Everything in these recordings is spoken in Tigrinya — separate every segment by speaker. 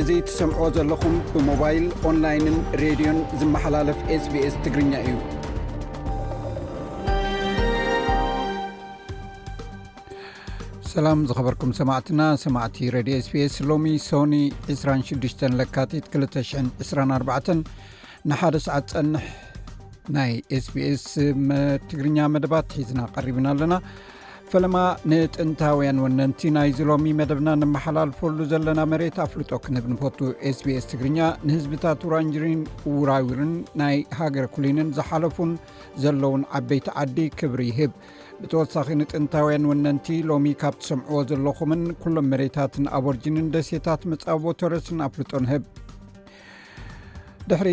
Speaker 1: እዚ ትሰምዕዎ ዘለኹም ብሞባይል ኦንላይንን ሬድዮን ዝመሓላለፍ ስbስ ትግርኛ እዩ ሰላም ዝኸበርኩም ሰማዕትና ሰማዕቲ ረድዮ ስፔስ ሎሚ ሶኒ 26 ለካቲት 224 ንሓደ ሰዓት ፀንሕ ናይ ስቢስ ትግርኛ መደባት ሒዝና ቀሪብና ኣለና ፈለማ ንጥንታውያን ወነንቲ ናይዚ ሎሚ መደብና ንመሓላልፈሉ ዘለና መሬት ኣፍልጦ ክንብ ንፈቱ ስቢስ ትግርኛ ንህዝብታት ውራንጅሪን ውራውርን ናይ ሃገር ኩሊንን ዝሓለፉን ዘለውን ዓበይቲ ዓዲ ክብሪ ይህብ ብተወሳኺ ንጥንታውያን ወነንቲ ሎሚ ካብ ትሰምዕዎ ዘለኹምን ኩሎም መሬታትን ኣበርጂንን ደሴታት መፃቦ ተረስን ኣፍልጦ ንህብ ድሕሪ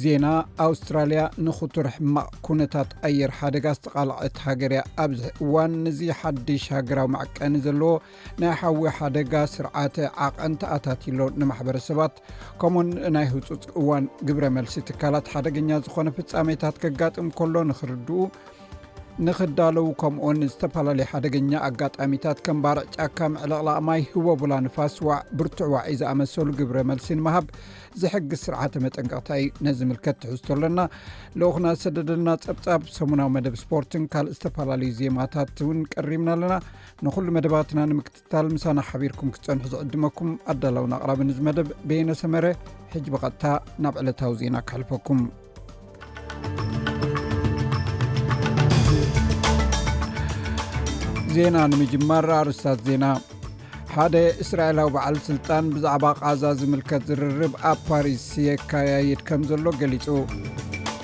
Speaker 1: ዜና ኣውስትራልያ ንክቱር ሕማቕ ኩነታት ኣየር ሓደጋ ዝተቓልዐት ሃገር እያ ኣብዚ እዋን ንዚ ሓድሽ ሃገራዊ መዕቀኒ ዘለዎ ናይ ሓዊ ሓደጋ ስርዓተ ዓቐን ተኣታትሎ ንማሕበረሰባት ከምኡውን ናይ ህፁፅ እዋን ግብረ መልሲ ትካላት ሓደገኛ ዝኾነ ፍፃሜታት ከጋጥም ከሎ ንክርድኡ ንክዳለው ከምኡውን ዝተፈላለዩ ሓደገኛ ኣጋጣሚታት ከም ባርዕ ጫካ ምዕለቕላቕ ማይ ህወቡላ ንፋስ ዋዕ ብርቱዕ ዋዒ ዝኣመሰሉ ግብረ መልሲ ንምሃብ ዝሕግ ስርዓተ መጠንቀቕታ እዩ ነዚ ምልከት ትሕዝቶ ኣለና ልኡክና ዝሰደደና ፀብፃብ ሰሙናዊ መደብ ስፖርትን ካልእ ዝተፈላለዩ ዜማታት እውን ቀሪብና ኣለና ንኩሉ መደባትና ንምክ ታ ምሳና ሓቢርኩም ክትፀንሑ ዝዕድመኩም ኣዳላውን ኣቕራቢ ንዝ መደብ ቤየነ ሰመረ ሕጂ ብቐጥታ ናብ ዕለታዊ ዜና ክሕልፈኩም ዜና ንምጅማር ኣርስታት ዜና ሓደ እስራኤላዊ በዓል ስልጣን ብዛዕባ ቓዛ ዝምልከት ዝርርብ ኣብ ፓሪስ የካያይድ ከም ዘሎ ገሊጹ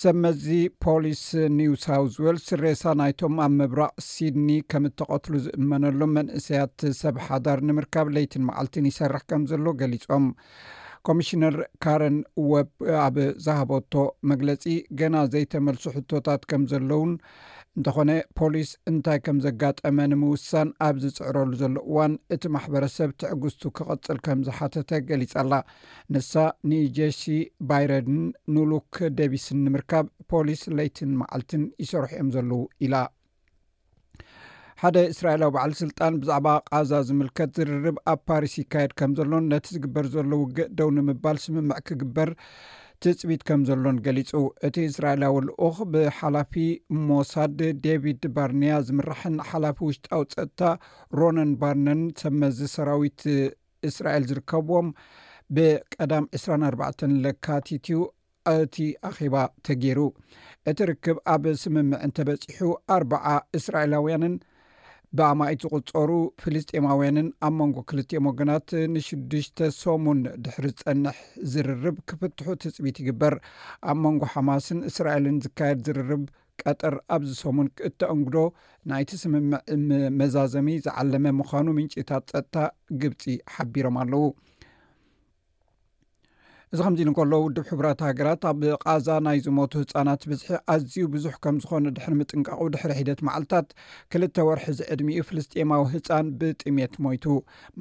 Speaker 1: ሰብመዚ ፖሊስ ኒው ሳውዝ ዌልስ ሬሳ ናይቶም ኣብ ምብራቕ ሲድኒ ከም እተቐትሉ ዝእመነሎም መንእሰያት ሰብ ሓዳር ንምርካብ ለይትን መዓልትን ይሰርሕ ከም ዘሎ ገሊጾም ኮሚሽነር ካረን ወብ ኣብ ዝሃበቶ መግለፂ ገና ዘይተመልሱ ሕቶታት ከም ዘለውን እንተኾነ ፖሊስ እንታይ ከም ዘጋጠመ ንምውሳን ኣብ ዝፅዕረሉ ዘሎ እዋን እቲ ማሕበረሰብ ትዕግስቱ ክቐፅል ከም ዝሓተተ ገሊፃ ኣላ ንሳ ንጀሲ ባይረድን ንሉክ ደቪስን ንምርካብ ፖሊስ ለይትን መዓልትን ይሰርሑ እዮም ዘለዉ ኢላ ሓደ እስራኤላዊ በዓል ስልጣን ብዛዕባ ቃዛ ዝምልከት ዝርርብ ኣብ ፓሪስ ይካየድ ከም ዘሎን ነቲ ዝግበር ዘሎ ውግእ ደው ንምባል ስምምዕ ክግበር ትፅቢት ከም ዘሎን ገሊፁ እቲ እስራኤላዊ ልኡኽ ብሓላፊ ሞሳድ ዴቪድ ባርንያ ዝምራሕን ሓላፊ ውሽጣዊ ፀጥታ ሮነን ባርነን ሰብመዚ ሰራዊት እስራኤል ዝርከብዎም ብቀዳም 24 ለካቲት እዩ እቲ ኣኼባ ተገይሩ እቲ ርክብ ኣብ ስምምዕ እንተበፂሑ ኣርባዓ እስራኤላውያንን ብኣማኢት ዝቁፀሩ ፍልስጤማውያንን ኣብ መንጎ ክልትኦም ወገናት ንሽዱሽተ ሰሙን ድሕሪ ዝፀንሕ ዝርርብ ክፍትሑ ትፅቢት ይግበር ኣብ መንጎ ሓማስን እስራኤልን ዝካየድ ዝርርብ ቀጠር ኣብዚ ሰሙን እተኣንግዶ ናይቲ ስምምዕ መዛዘሚ ዝዓለመ ምዃኑ ምንጪታት ጸጥታ ግብጺ ሓቢሮም ኣለዉ። እዚ ከምዚ ኢሉ እንከሎ ውድብ ሕቡራት ሃገራት ኣብ ቓዛ ናይ ዝሞቱ ህጻናት ብዝሒ ኣዝዩ ብዙሕ ከም ዝኾነ ድሕሪ ምጥንቃቑ ድሕሪ ሒደት መዓልትታት ክልተ ወርሒ ዝዕድሚኡ ፍልስጤማዊ ህጻን ብጥሜት ሞይቱ።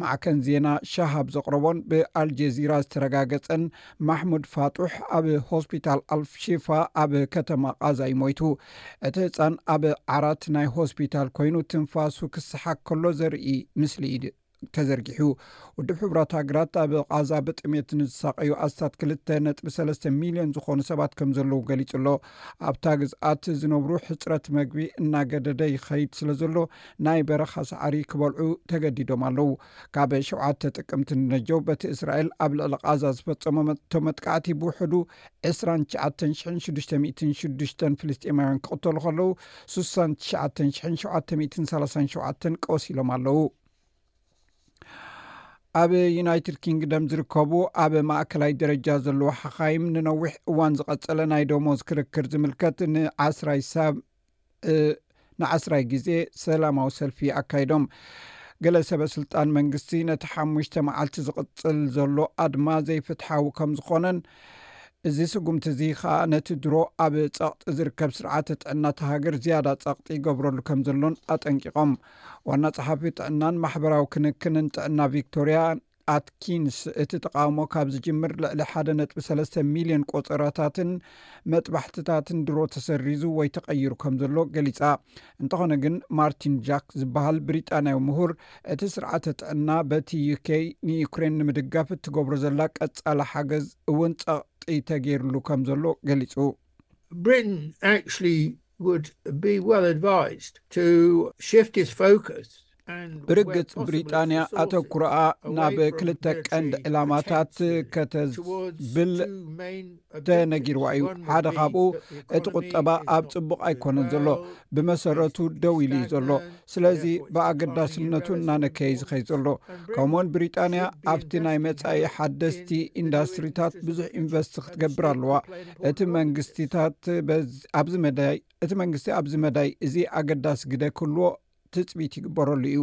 Speaker 1: ማዕከን ዜና ሻሃብ ዘቕረቦን ብኣልጀዚራ ዝተረጋገጸን፣ ማሕሙድ ፋጡሕ ኣብ ሆስፒታል ኣልሺፋ ኣብ ከተማ ቓዛ'ዩ ሞይቱ። እቲ ህጻን ኣብ ዓራት ናይ ሆስፒታል ኮይኑ ትንፋሱ ክሰሓግ ከሎ ዘርኢ ምስሊ'ዩ ተዘርጊሑ። ውድብ ሕቡራት ሃገራት ኣብ ቓዛ ብጥሜት ንዝሳቐዩ ኣስታት ክልተ ነጥቢ ሰለስተ ሚልዮን ዝኾኑ ሰባት ከምዘለዉ ገሊጹ'ሎ። ኣብታ ግዝኣት ዝነብሩ ሕጽረት መግቢ እናገደደ ይኸይድ ስለዘሎ፣ ናይ በረኻ ሳዕሪ ክበልዑ ተገዲዶም ኣለው። ካብ ሸውዓተ ጥቅምቲ ንነጀው በቲ እስራኤል ኣብ ልዕሊ ቓዛ ዝፈጸመቶ መጥቃዕቲ ብውሕዱ ዕስራን ትሽዓተን ሽሕን ሽዱሽተ ሚእትን ሽዱሽተን ፍልስጤማውያን ክቕተሉ ከለው ስሳን ትሽዓተን ሽሕን ሸውዓተ ሚእትን ሰላሳን ሸውዓተን ቀሲሎም ኣለው። ኣብ ዩናይትድ ኪንግደም ዝርከቡ ኣብ ማእከላይ ደረጃ ዘለዎ ሓኻይም ንነዊሕ እዋን ዝቐጸለ ናይ ደሞዝ ክርክር ዝምልከት ንዓስራይ ሳብ ንዓስራይ ግዜ ሰላማዊ ሰልፊ ኣካይዶም ገለ ሰበ ስልጣን መንግስቲ ነቲ ሓሙሽተ መዓልቲ ዝቕፅል ዘሎ ኣድማ ዘይፍትሓዊ ከም ዝኾነን እዚ ስጉምቲ እዚ ከዓ ነቲ ድሮ ኣብ ፀቕጢ ዝርከብ ስርዓተ ጥዕና እቲ ሃገር ዝያዳ ፀቕጢ ይገብረሉ ከም ዘሎን ኣጠንቂቖም ዋና ፀሓፊ ጥዕናን ማሕበራዊ ክንክንን ጥዕና ቪክቶርያ ኣትኪንስ እቲ ተቓውሞ ካብ ዝጅምር ልዕሊ ሓደ ነጥቢ ሰለስተ ሚልዮን ቆፀራታትን መጥባሕትታትን ድሮ ተሰሪዙ ወይ ተቐይሩ ከም ዘሎ ገሊፃ። እንተኾነ ግን ማርቲን ጃክ ዝበሃል ብሪጣንያዊ ምሁር እቲ ስርዓተ ጥዕና በቲ ዩኬይ ንዩክሬን ንምድጋፍ እትገብሮ ዘላ ቀፃሊ ሓገዝ እውን ፀቕጢ ተገይርሉ ከም ዘሎ ገሊፁ።
Speaker 2: Britain actually would be well advised to shift its
Speaker 1: focus ብርግጽ ብሪጣንያ ኣተኩሮኣ ናብ ክልተ ቀንዲ ዕላማታት ከተብል ተነጊርዋ እዩ ሓደ ካብኡ እቲ ቁጠባ ኣብ ጽቡቕ ኣይኮነን ዘሎ ብመሰረቱ ደው ኢሉ እዩ ዘሎ ስለዚ ብኣገዳስነቱ እናነከይ ዝኸይ ዘሎ ከምኡውን ብሪጣንያ ኣብቲ ናይ መጻኢ ሓደስቲ ኢንዳስትሪታት ብዙሕ ኢንቨስቲ ክትገብር ኣለዋ እቲ መንግስቲታት ኣብዚ መዳይ እቲ መንግስቲ ኣብዚ መዳይ እዚ ኣገዳሲ ግደ ክህልዎ ትፅቢት ይግበረሉ እዩ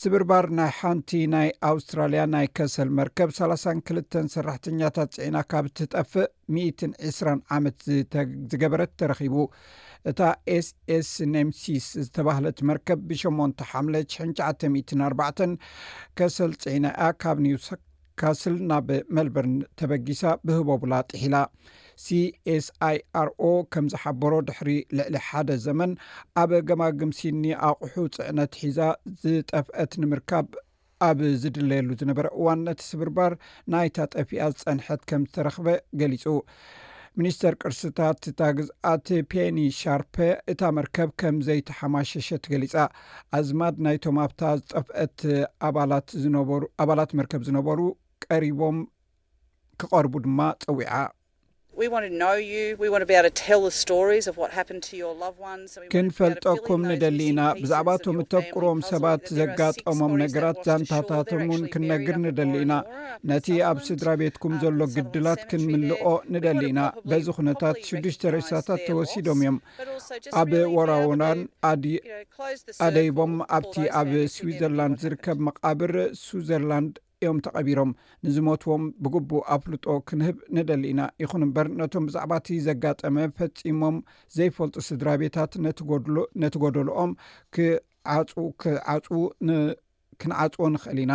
Speaker 1: ስብርባር ናይ ሓንቲ ናይ ኣውስትራልያ ናይ ከሰል መርከብ 32 ሰራሕተኛታት ፅዒና ካብ እትጠፍእ 120 ዓመት ዝገበረት ተረኺቡ እታ ኤስኤስ ነምሲስ ዝተባህለት መርከብ ብ8 ሓምለ 94 ከሰል ፅዒና እያ ካብ ኒውስ ካስል ናብ መልበርን ተበጊሳ ብህቦብላ ጥሒላ። CSIRO ከም ዝሓበሮ ድሕሪ ልዕሊ ሓደ ዘመን ኣብ ገማግም ሲድኒ ኣቑሑ ጽዕነት ሒዛ ዝጠፍአት ንምርካብ ኣብ ዝድለየሉ ዝነበረ እዋን ነቲ ስብርባር ናይታ ጠፊኣ ዝጸንሐት ከም ዝተረኽበ ገሊጹ። ሚኒስተር ቅርስታት እታ ግዝኣት ፔኒ ሻርፐ እታ መርከብ ከም ዘይተሓማሸሸት ገሊጻ። ኣዝማድ ናይቶም ኣብታ ዝጠፍአት ኣባላት ዝነበሩ ኣባላት መርከብ ዝነበሩ ቀሪቦም ክቐርቡ ድማ ጸዊዓ። ክንፈልጠኩም ንደሊ ኢና ብዛዕባ እቶም እተፍቅርዎም ሰባት ዘጋጠሞም ነገራት ዛንታታቶም እውን ክንነግር ንደሊ ኢና ነቲ ኣብ ስድራ ቤትኩም ዘሎ ግድላት ክንምልኦ ንደሊ ኢና በዚ ኩነታት ሽዱሽተ ሬሳታት ተወሲዶም እዮም ኣብ ወራውራን ኣደይቦም ኣብቲ ኣብ ስዊዘርላንድ ዝርከብ መቃብር ስዊዘርላንድ እዮም ተቐቢሮም። ንዝሞትዎም ብግቡእ ኣፍልጦ ክንህብ ንደሊ ኢና። ይኹን እምበር ነቶም ብዛዕባ እቲ ዘጋጠመ ፈጺሞም ዘይፈልጡ ስድራ ቤታት ነቲ ጎደሎኦም ክዓጽዉ ክንዓጽዎ ንኽእል ኢና።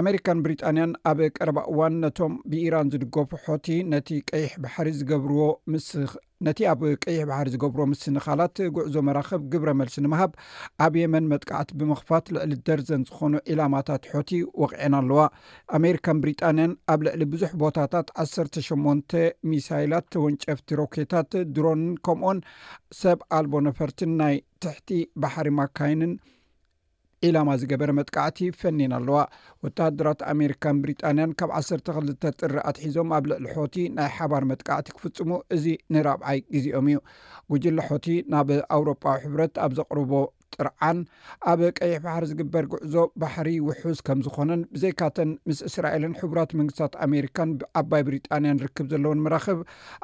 Speaker 1: ኣመሪካን ብሪጣንያን ኣብ ቀረባ እዋን ነቶም ብኢራን ዝድገፉ ሖቲ ነቲ ቀይሕ ባሕሪ ዝገብርዎ ምስ ነቲ ኣብ ቀይሕ ባሕሪ ዝገብሮ ምስንኻላት ጉዕዞ መራኽብ ግብረ መልሲ ንምሃብ ኣብ የመን መጥቃዕቲ ብምኽፋት ልዕሊ ደርዘን ዝኾኑ ዒላማታት ሖቲ ወቕዔን ኣለዋ ኣሜሪካን ብሪጣንያን ኣብ ልዕሊ ብዙሕ ቦታታት 18 ሚሳይላት ተወንጨፍቲ ሮኬታት ድሮንን ከምኡን ሰብ ኣልቦ ነፈርትን ናይ ትሕቲ ባሕሪ ማካይንን ዒላማ ዝገበረ መጥቃዕቲ ፈንየን ኣለዋ። ወተሃደራት ኣሜሪካን ብሪጣንያን ካብ ዓሰርተ ክልተ ጥሪ ኣትሒዞም ኣብ ልዕሊ ሖቲ ናይ ሓባር መጥቃዕቲ ክፍጽሙ እዚ ንራብዓይ ግዜኦም እዩ። ጉጅለ ሖቲ ናብ ኣውሮጳዊ ሕብረት ኣብ ዘቕርቦ ጥርዓን ኣብ ቀይሕ ባሕሪ ዝግበር ጉዕዞ ባሕሪ ውሑስ ከም ዝኾነን ብዘይካተን ምስ እስራኤልን ሕቡራት መንግስታት ኣሜሪካን ዓባይ ብሪጣንያን ርክብ ዘለወን መራኽብ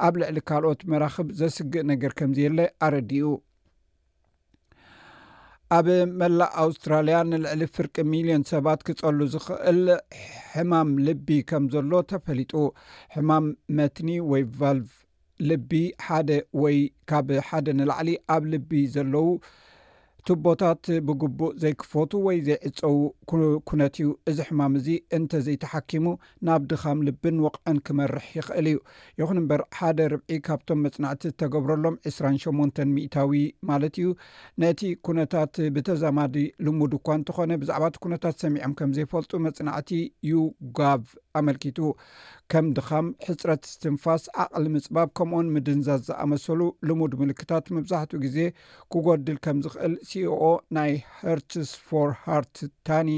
Speaker 1: ኣብ ልዕሊ ካልኦት መራኽብ ዘስግእ ነገር ከምዘየለ ኣረዲኡ። ኣብ መላእ ኣውስትራልያ ንልዕሊ ፍርቂ ሚልዮን ሰባት ክጸሉ ዝኽእል ሕማም ልቢ ከም ዘሎ ተፈሊጡ ሕማም መትኒ ወይ ቫልቭ ልቢ ሓደ ወይ ካብ ሓደ ንላዕሊ ኣብ ልቢ ዘለዉ ቱቦታት ብግቡእ ዘይክፈቱ ወይ ዘይዕፀዉ ኩነት እዩ እዚ ሕማም እዚ እንተዘይተሓኪሙ ናብ ድኻም ልብን ወቕዕን ክመርሕ ይኽእል እዩ። ይኹን እምበር ሓደ ርብዒ ካብቶም መጽናዕቲ ዝተገብረሎም ዕስራን ሸሞንተን ሚእታዊ ማለት እዩ ነቲ ኩነታት ብተዛማዲ ልሙድ እኳ እንተኾነ ብዛዕባ እቲ ኩነታት ሰሚዖም ከም ዘይፈልጡ መጽናዕቲ YouGov ኣመልኪቱ። ከም ድኻም፣ ሕጽረት እስትንፋስ፣ ዓቕሊ ምጽባብ ከምኡውን ምድንዛዝ ዝኣመሰሉ ልሙድ ምልክታት መብዛሕትኡ ግዜ ክጎድል ከም ዝኽእል ሲኢኦ ናይ Hertz for Heart ታኒ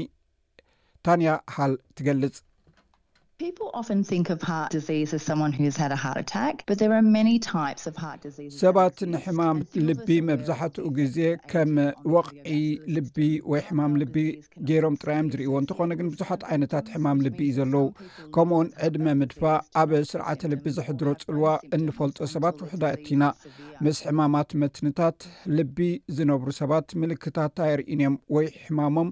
Speaker 1: ታንያ ሃል ትገልጽ። ሰባት ንሕማም ልቢ መብዛሕትኡ ግዜ ከም ወቕዒ ልቢ ወይ ሕማም ልቢ ገይሮም ጥራይ እዮም ዝርእይዎ። እንተኾነ ግን ብዙሓት ዓይነታት ሕማም ልቢ እዩ ዘለዉ። ከምኡውን ዕድመ ምድፋእ ኣብ ስርዓተ ልቢ ዘሕድሮ ጽልዋ እንፈልጦ ሰባት ውሑዳት ኢና። ምስ ሕማማት መትንታት ልቢ ዝነብሩ ሰባት ምልክታት ኣየርእዩን እዮም ወይ ሕማሞም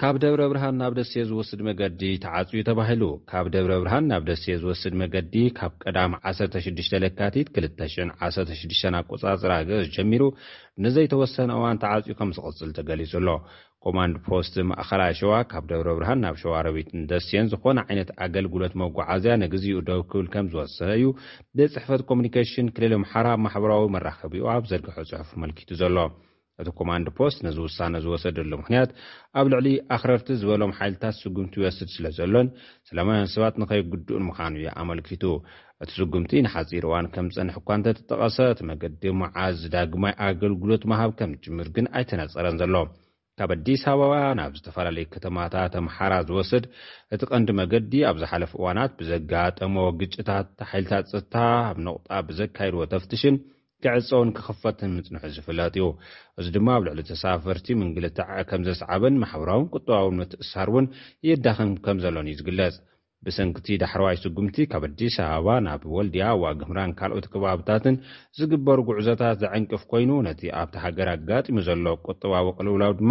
Speaker 1: ካብ ደብረ ብርሃን ናብ ደሴ ዝወስድ መገዲ ተዓጽዩ ተባሂሉ።
Speaker 3: ካብ ደብረ ብርሃን ናብ ደሴ ዝወስድ መገዲ ካብ ቀዳም ዓሰርተ ሽዱሽተ ለካቲት ክልተ ሽሕን ዓሰርተ ሽዱሽተን ኣቆጻጽራ ግእዝ ጀሚሩ ንዘይተወሰነ እዋን ተዓጽዩ ከም ዝቕጽል ተገሊጹ ኣሎ። ኮማንድ ፖስት ማእኸላይ ሸዋ ካብ ደብረ ብርሃን ናብ ሸዋሮቢትን ደሴን ዝኾነ ዓይነት ኣገልግሎት መጓዓዝያ ንግዚኡ ደው ክብል ከም ዝወሰነ እዩ ቤት ጽሕፈት ኮሙኒኬሽን ክልል ኣምሓራ ኣብ ማሕበራዊ መራኸቢኡ ኣብ ዘርግሖ ጽሑፍ ኣመልኪቱ ዘሎ። እቲ ኮማንድ ፖስት ነዚ ውሳነ ዝወሰደሉ ምኽንያት ኣብ ልዕሊ ኣኽረርቲ ዝበሎም ሓይልታት ስጉምቲ ይወስድ ስለዘሎን ሰላማውያን ሰባት ንኸይጉድኡን ምዃኑ እዩ ኣመልኪቱ። እቲ ስጉምቲ ንሓጺር እዋን ከም ዝጸንሕ እኳ እንተተጠቐሰ፣ እቲ መገዲ መዓዝ ዳግማይ ኣገልግሎት ምሃብ ከም ዝጅምር ግን ኣይተነጸረን ዘሎ። ካብ ኣዲስ ኣበባ ናብ ዝተፈላለዩ ከተማታት ኣምሓራ ዝወስድ እቲ ቀንዲ መገዲ ኣብ ዝሓለፉ እዋናት ብዘጋጠሞ ግጭታት ሓይልታት ጸጥታ ኣብ ነቑጣ ብዘካየድዎ ተፍትሽን ክዕጸውን ክኽፈትን ምጽንሑ ዝፍለጥ እዩ። እዚ ድማ ኣብ ልዕሊ ተሳፈርቲ ምንግልታዕ ከም ዘስዓበን ማሕበራውን ቁጠባውን ምትእስሳር እውን የዳኽም ከም ዘሎን እዩ ዝግለጽ። ብሰንኪ እቲ ዳሕረዋይ ስጉምቲ ካብ ኣዲስ ኣበባ ናብ ወልድያ፣ ዋግኽምራን ካልኦት ከባብታትን ዝግበሩ ጉዕዞታት ዘዐንቅፍ ኮይኑ፣ ነቲ ኣብታ ሃገር ኣጋጢሙ ዘሎ ቁጠባዊ ቅልውላው ድማ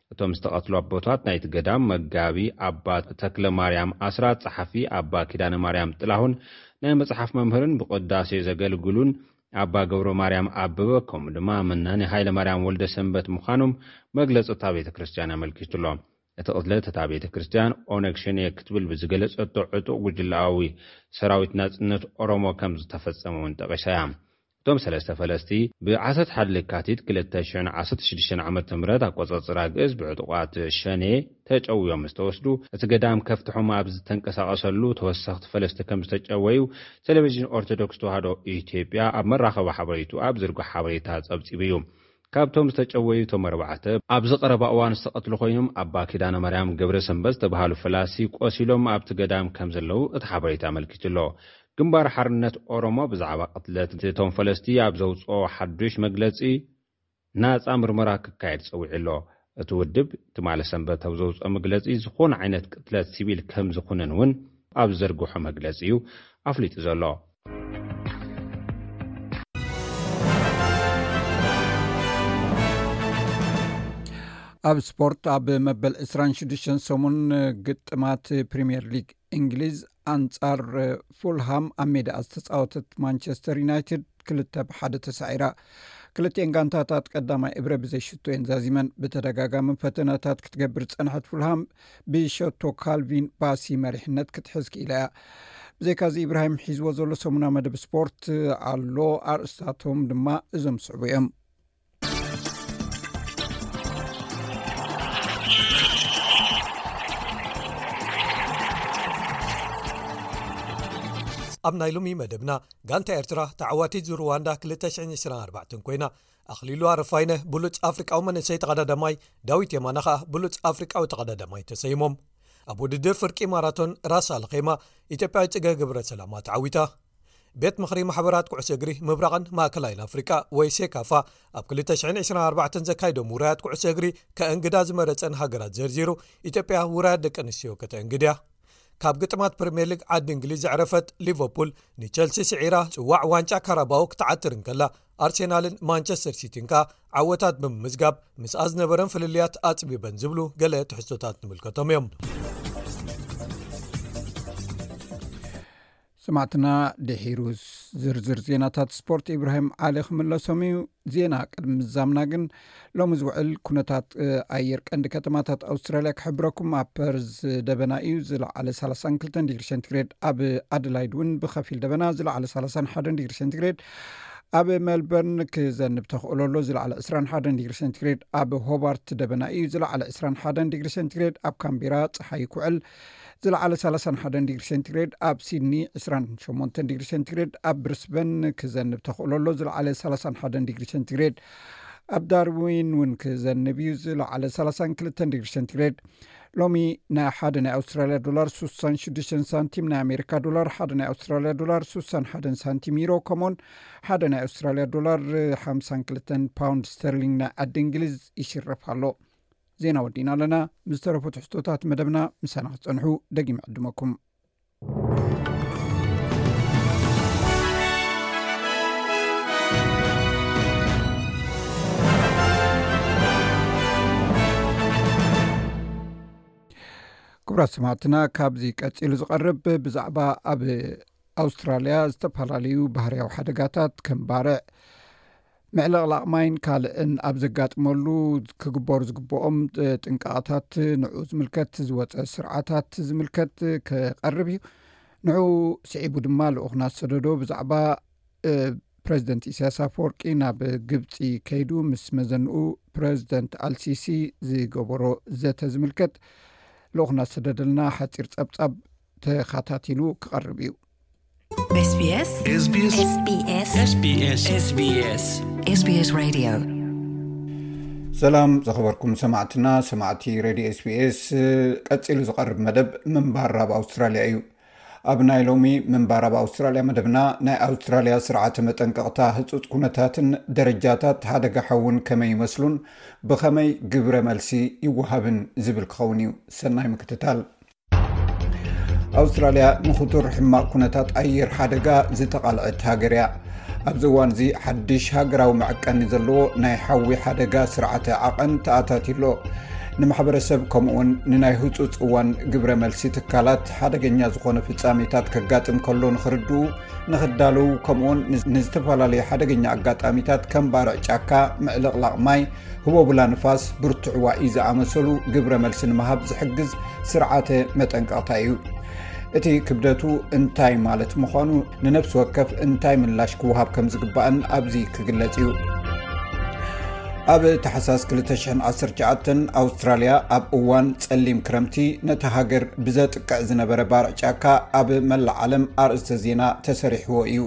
Speaker 3: እቶም ዝተቐትሉ ኣቦታት ናይቲ ገዳም መጋቢ ኣባ ተክለማርያም ኣስራት፣ ጸሓፊ ኣባ ኪዳነማርያም ጥላሁን፣ ናይ መጽሓፍ መምህርን ብቕዳሴ ዘገልግሉን ኣባ ገብረማርያም ኣበበ ከምኡ ድማ መናኒ ሃይለማርያም ወልደሰንበት ምዃኖም መግለጺ እታ ቤተ ክርስቲያን ኣመልኪቱ'ሎ። እቲ ቅትለት እታ ቤተ ክርስቲያን ኦነግ ሸኔ ክትብል ብዝገለጸቶ ዕጡቕ ጉጅለኣዊ ሰራዊት ናጽነት ኦሮሞ ከም ዝተፈጸመ'ውን ጠቒሳ እያ። እቶም ሰለስተ ፈለስቲ ብ ዓሰርተ ሓደ ለካቲት ክልተ ሽሕን ዓሰርተ ሽዱሽተን ዓመተ ምህረት ኣቆጸጽራ ግእዝ ብዕጡቓት ሸኔ ተጨውዮም ምስ ተወስዱ፣ እቲ ገዳም ከፍትሖም ኣብ ዝተንቀሳቐሰሉ ተወሰኽቲ ፈለስቲ ከም ዝተጨወዩ ቴሌቪዥን ኦርቶዶክስ ተዋህዶ ኢትዮጵያ ኣብ መራኸቢ ሓበሬትኡ ኣብ ዝርግሖ ሓበሬታ ጸብጺቡ እዩ። ካብቶም ዝተጨወዩ እቶም ኣርባዕተ ኣብዚ ቀረባ እዋን ዝተቐትሉ ኮይኑም ኣባ ኪዳነማርያም ገብረሰንበት ዝተብሃሉ ፈላሲ ቆሲሎም ኣብቲ ገዳም ከምዘለዉ እቲ ሓበሬታ ኣመልኪቱ ኣሎ። ግንባር ሓርነት ኦሮሞ ብዛዕባ ቅትለት እቶም ፈለስቲ ኣብ ዘውጽኦ ሓዱሽ መግለጺ ናጻ ምርመራ ክካየድ ጸዊዑ ኣሎ። እቲ ውድብ ትማሊ ሰንበት ኣብ ዘውጽኦ መግለጺ ዝኾነ ዓይነት ቅትለት ሲቪል ከም ዝኹንን እውን ኣብ ዝዘርግሖ መግለጺ እዩ ኣፍሊጡ ዘሎ።
Speaker 1: ኣብ ስፖርት ኣብ መበል ዕስራን ሽዱሽተን ሰሙን ግጥማት ፕሪምየር ሊግ እንግሊዝ ኣንጻር ፉልሃም ኣብ ሜዳኣ ዝተፃወተት ማንቸስተር ዩናይትድ ክልተ ብሓደ ተሳዒራ ክልትኤን ጋንታታት ቀዳማይ እብረ ብዘይሽቶ እየን ዛዚመን ብተደጋጋሚ ፈተነታት ክትገብር ዝፀንሐት ፉልሃም ብሸቶ ካልቪን ባሲ መሪሕነት ክትሕዝ ክኢላ እያ ብዘይካዚ ኢብራሂም ሒዝዎ ዘሎ ሰሙና መደብ ስፖርት ኣሎ ኣርእስታቶም ድማ እዞም ዝስዕቡ እዮም
Speaker 4: ኣብ ናይ ሎሚ መደብና ጋንታ ኤርትራ ተዓዋቲት ዝሩዋንዳ 224 ኮይና ኣኽሊሉ ኣረፋይነ ብሉፅ ኣፍሪቃዊ መንሰይ ተቐዳዳማይ ዳዊት የማና ኸኣ ብሉፅ ኣፍሪቃዊ ተቐዳዳማይ ተሰይሞም ኣብ ውድድር ፍርቂ ማራቶን ራሳልኼማ ኢትዮጵያዊ ፅገ ግብረ ሰላማ ተዓዊታ ቤት ምኽሪ ማሕበራት ኩዕሶ እግሪ ምብራቕን ማእከላይን ኣፍሪቃ ወይ ሴካፋ ኣብ 224 ዘካይዶም ውራያት ኩዕሶ እግሪ ከእንግዳ ዝመረጸን ሃገራት ዘርዚሩ ኢትዮጵያ ውራያት ደቂ ኣንስትዮ ከተእንግድ እያ ካብ ግጥማት ፕሪምየር ሊግ ዓዲ እንግሊዝ ዘዕረፈት ሊቨርፑል ንቸልሲ ስዒራ ጽዋዕ ዋንጫ ካራባኦ ክትዓትር እንከላ ኣርሴናልን ማንቸስተር ሲቲን ከኣ ዓወታት ብምምዝጋብ ምስኣ ዝነበረን ፍልልያት ኣጽቢበን ዝብሉ ገለ ትሕዝቶታት ንምልከቶም እዮም
Speaker 1: ስማዕትና ድሒሩ ዝርዝር ዜናታት ስፖርት ኢብራሂም ዓሊ ክምለሶም እዩ ዜና ቅድሚ ምዛምና ግን ሎሚ ዝውዕል ኩነታት ኣየር ቀንዲ ከተማታት ኣውስትራልያ ክሕብረኩም ኣብ ፐርዝ ደበና እዩ ዝለዓለ 32 ዲግሪ ሴንትግሬድ ኣብ ኣደላይድ እውን ብከፊል ደበና ዝለዓለ 31 ዲግሪ ሴንትግሬድ ኣብ ሜልበርን ክዘንብ ተኽእሎ ኣሎ ዝለዕለ 21 ዲግሪ ሴንትግሬድ ኣብ ሆባርት ደበና እዩ ዝለዕለ 21 ዲግሪ ሴንትግሬድ ኣብ ካምቢራ ፀሓይ ኩዕል ዝለዓለ ሰላሳን ሓደን ዲግሪ ሴንቲግሬድ ኣብ ሲድኒ ዕስራን ሸሞንተን ዲግሪ ሴንቲግሬድ ኣብ ብሪስበን ክዘንብ ተኽእሎ ኣሎ ዝለዓለ ሰላሳን ሓደን ዲግሪ ሴንቲግሬድ ኣብ ዳርዊን እውን ክዘንብ እዩ ዝለዓለ ሰላሳን ክልተን ዲግሪ ሴንቲግሬድ ሎሚ ናይ ሓደ ናይ ኣውስትራልያ ዶላር ሱሳን ሽዱሽተን ሳንቲም ናይ ኣሜሪካ ዶላር ሓደ ናይ ኣውስትራልያ ዶላር ሱሳን ሓደን ሳንቲም ይሮ ከምኡውን ሓደ ናይ ኣውስትራልያ ዶላር ሓምሳን ክልተን ፓውንድ ስተርሊንግ ናይ ዓዲ እንግሊዝ ይሽረፍ ኣሎ ዜና ወዲእና ኣለና ምዝተረፉ ትሕዝቶታት መደብና ምሳና ክትፀንሑ ደጊመ ዕድመኩም ክቡራት ስማዕትና ካብዚ ቀፂሉ ዝቐርብ ብዛዕባ ኣብ ኣውስትራልያ ዝተፈላለዩ ባህርያዊ ሓደጋታት ከም ባርዕ ምዕልቕላቕ ማይን ካልእን ኣብ ዘጋጥመሉ ክግበሩ ዝግብኦም ጥንቃቐታት ንዑ ዝምልከት ዝወፀ ስርዓታት ዝምልከት ክቐርብ እዩ ንዑ ስዒቡ ድማ ልኡክና ዝሰደዶ ብዛዕባ ፕረዚደንት ኢሳያስ ኣፈወርቂ ናብ ግብፂ ከይዱ ምስ መዘንኡ ፕረዚደንት ኣልሲሲ ዝገበሮ ዘተ ዝምልከት ልኡክና ዝሰደደልና ሓፂር ፀብፃብ ተኸታቲሉ ክቐርብ እዩ SBS SBS SBS SBS SBS SBS Radio ሰላም ዘኸበርኩም ሰማዕትና ሰማዕቲ ሬድዮ ስቢስ ቀፂሉ ዝቐርብ መደብ ምንባር ኣብ ኣውስትራልያ እዩ ኣብ ናይ ሎሚ ምንባር ኣብ ኣውስትራልያ መደብና ናይ ኣውስትራልያ ስርዓተ መጠንቀቕታ ህፁፅ ኩነታትን ደረጃታት ሓደጋ ሓውን ከመይ ይመስሉን ብኸመይ ግብረ መልሲ ይወሃብን ዝብል ክኸውን እዩ ሰናይ ምክትታል ኣውስትራልያ ንክቱር ሕማቅ ኩነታት ኣየር ሓደጋ ዝተቓልዐት ሃገር እያ ኣብዚ እዋን እዚ ሓድሽ ሃገራዊ መዐቀኒ ዘለዎ ናይ ሓዊ ሓደጋ ስርዓተ ዓቐን ተኣታትሎ ንማሕበረሰብ ከምኡውን ንናይ ህፁፅ እዋን ግብረ መልሲ ትካላት ሓደገኛ ዝኾነ ፍፃሜታት ከጋጥም ከሎ ንክርድኡ ንክዳለዉ ከምኡውን ንዝተፈላለዩ ሓደገኛ ኣጋጣሚታት ከም ባርዕ ጫካ ምዕልቕላቕ ማይ ህቦብላ ንፋስ ብርቱዕ ዋኢ ዝኣመሰሉ ግብረ መልሲ ንምሃብ ዝሕግዝ ስርዓተ መጠንቀቕታ እዩ። እቲ ክብደቱ እንታይ ማለት ምዃኑ ንነብሲ ወከፍ እንታይ ምላሽ ክወሃብ ከም ዝግባእን ኣብዚ ክግለጽ እዩ። ኣብ ተሓሳስ 219 ኣውስትራልያ ኣብ እዋን ጸሊም ክረምቲ ነቲ ሃገር ብዘጥቅዕ ዝነበረ ባርዕ ጫካ ኣብ መላእ ዓለም ኣርእስተ ዜና ተሰሪሕዎ እዩ።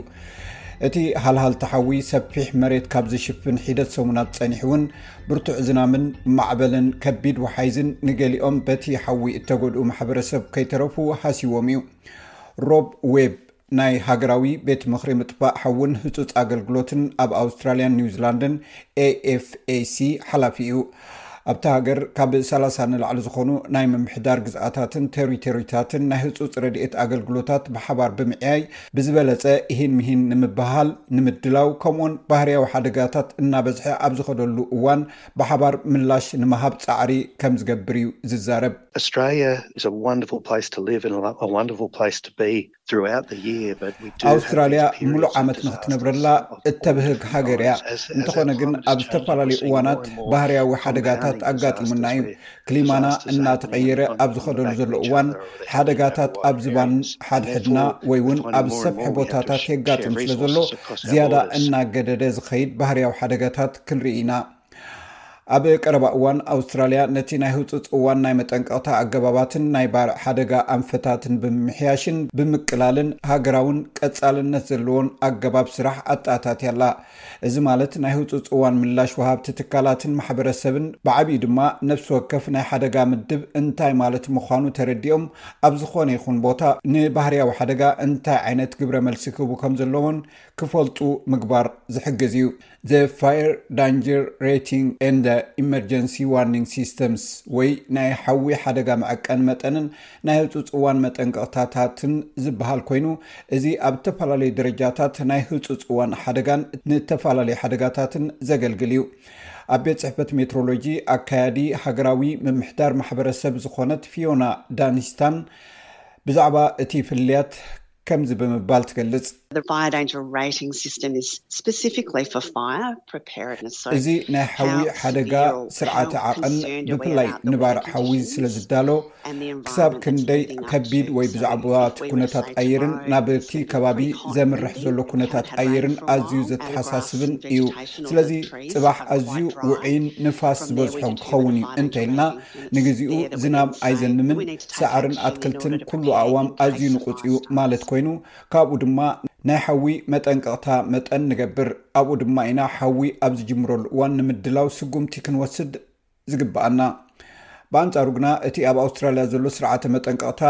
Speaker 1: እቲ ሃልሃልታ ሓዊ ሰፊሕ መሬት ካብ ዝሽፍን ሒደት ሰሙናት ጸኒሑ እውን ብርቱዕ ዝናምን ማዕበልን ከቢድ ወሓይዝን ንገሊኦም በቲ ሓዊ እተጎድኡ ማሕበረሰብ ከይተረፉ ሃስዎም እዩ ሮብ ዌብ ናይ ሃገራዊ ቤት ምኽሪ ምጥፋእ ሓውን ህፁፅ ኣገልግሎትን ኣብ ኣውስትራልያን ኒውዚላንድን ኤኤፍኤሲ ሓላፊ እዩ ኣብታ ሃገር ካብ ሰላሳ ንላዕሊ ዝኾኑ ናይ ምምሕዳር ግዝኣታትን ቴሪቶሪታትን ናይ ህፁፅ ረድኤት ኣገልግሎታት ብሓባር ብምዕያይ ብዝበለፀ ኢሂን ምሂን ንምብህሃል ንምድላው ከምኡውን ባህርያዊ ሓደጋታት እናበዝሐ ኣብ ዝኸደሉ እዋን ብሓባር ምላሽ ንምሃብ ፃዕሪ ከምዝገብር እዩ ዝዛረብ።
Speaker 5: Australia is a wonderful place to live and a wonderful place to be.
Speaker 1: ኣውስትራልያ ምሉእ ዓመት ንኽትነብረላ እተብህግ ሃገር እያ። እንተኾነ ግን ኣብ ዝተፈላለዩ እዋናት ባህርያዊ ሓደጋታት ኣጋጢሙና እዩ። ክሊማና እናተቐየረ ኣብ ዝኸደሉ ዘሎ እዋን ሓደጋታት ኣብ ዝባን ሓድሕድና ወይ እውን ኣብ ዝሰፍሐ ቦታታት የጋጥም ስለዘሎ ዝያዳ እናገደደ ዝኸይድ ባህርያዊ ሓደጋታት ክንርኢ ኢና። ኣብ ቀረባ እዋን ኣውስትራልያ ነቲ ናይ ህፁፅ እዋን ናይ መጠንቀቕታ ኣገባባትን ናይ ባርዕ ሓደጋ ኣንፈታትን ብምምሕያሽን ብምቅላልን ሃገራውን ቀፃልነት ዘለዎን ኣገባብ ስራሕ ኣተኣታትያ ኣላ እዚ ማለት ናይ ህፁፅ እዋን ምላሽ ወሃብቲ ትካላትን ማሕበረሰብን ብዓብዩ ድማ ነፍሲ ወከፍ ናይ ሓደጋ ምድብ እንታይ ማለት ምዃኑ ተረዲኦም ኣብ ዝኾነ ይኹን ቦታ ንባህርያዊ ሓደጋ እንታይ ዓይነት ግብረ መልሲ ክህቡ ከም ዘለዎን ክፈልጡ ምግባር ዝሕግዝ እዩ The Fire Danger Rating and the Emergency Warning Systems ወይ ናይ ሓዊ ሓደጋ መዐቀኒ መጠንን ናይ ህጹጽ እዋን መጠንቀቕታታትን ዝበሃል ኮይኑ እዚ ኣብ እተፈላለዩ ደረጃታት ናይ ህጹጽ እዋን ሓደጋን ንተፈላለዩ ሓደጋታትን ዘገልግል እዩ። ኣብ ቤት ጽሕፈት ሜትሮሎጂ ኣካያዲ ሃገራዊ ምምሕዳር ማሕበረሰብ ዝኾነት ፊዮና ዳኒስታን ብዛዕባ እቲ ፍልልያት ከምዚ ብምባል ትገልጽ። እዚ ናይ ሓዊ ሓደጋ ስርዓተ ዓቐን ብፍላይ ንባርዕ ሓዊ ስለ ዝዳሎ ክሳብ ክንደይ ከቢድ ወይ ብዛዕባ እቲ ኩነታት ኣየርን ናብ እቲ ከባቢ ዘምርሕ ዘሎ ኩነታት ኣየርን ኣዝዩ ዘተሓሳስብን እዩ። ስለዚ ጽባሕ ኣዝዩ ውዑይን ንፋስ ዝበዝሖን ክኸውን እዩ እንተኢልና ንግዚኡ ዝናብ ኣይዘንምን፣ ሳዕርን ኣትክልትን ኩሉ ኣእዋም ኣዝዩ ንቑጽ እዩ ማለት ኮይኑ፣ ካብኡ ድማ ናይ ሓዊ መጠንቀቕታ መጠን ንገብር፣ ኣብኡ ድማ ኢና ሓዊ ኣብ ዝጅምረሉ እዋን ንምድላው ስጉምቲ ክንወስድ ዝግብኣና። ብኣንጻሩ ግና እቲ ኣብ ኣውስትራልያ ዘሎ ስርዓተ መጠንቀቕታ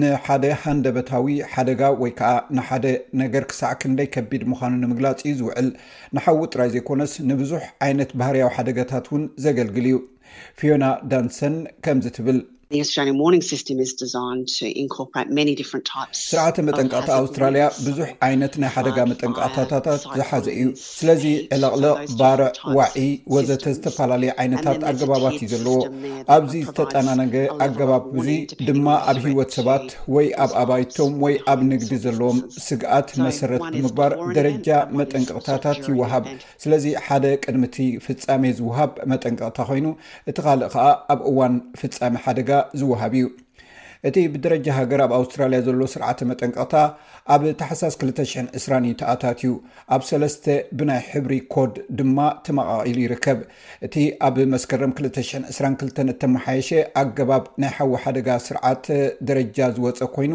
Speaker 1: ንሓደ ሃንደበታዊ ሓደጋ ወይ ከኣ ንሓደ ነገር ክሳዕ ክንደይ ከቢድ ምዃኑ ንምግላጽ እዩ ዝውዕል። ንሓዊ ጥራይ ዘይኮነስ ንብዙሕ ዓይነት ባህርያዊ ሓደጋታት እውን ዘገልግል እዩ። ፊዮና ዳንሰን ከምዚ ትብል። ስርዓተ መጠንቀቕታ ኣውስትራልያ ብዙሕ ዓይነት ናይ ሓደጋ መጠንቀቕታታታት ዝሓዘ እዩ። ስለዚ ዕለቕልቕ፣ ባርዕ፣ ዋዒ ወዘተ ዝተፈላለዩ ዓይነታት ኣገባባት እዩ ዘለዎ። ኣብዚ ዝተጠናነገ ኣገባብ እዚ ድማ ኣብ ህይወት ሰባት ወይ ኣብ ኣባይቶም ወይ ኣብ ንግዲ ዘለዎም ስግኣት መሰረት ብምግባር ደረጃ መጠንቀቕታታት ይወሃብ። ስለዚ ሓደ ቅድሚ እቲ ፍጻሜ ዝውሃብ መጠንቀቕታ ኮይኑ እቲ ካልእ ከኣ ኣብ እዋን ፍጻሜ ሓደጋ ዝውሃብ እዩ። እቲ ብደረጃ ሃገር ኣብ ኣውስትራልያ ዘሎ ስርዓተ መጠንቀቕታ ኣብ ታሕሳስ 2020 እዩ ተኣታትዩ፣ ኣብ ሰለስተ ብናይ ሕብሪ ኮድ ድማ ተመቓቒሉ ይርከብ። እቲ ኣብ መስከረም 2022 እተመሓየሸ ኣገባብ ናይ ሓዊ ሓደጋ ስርዓተ ደረጃ ዝወጸ ኮይኑ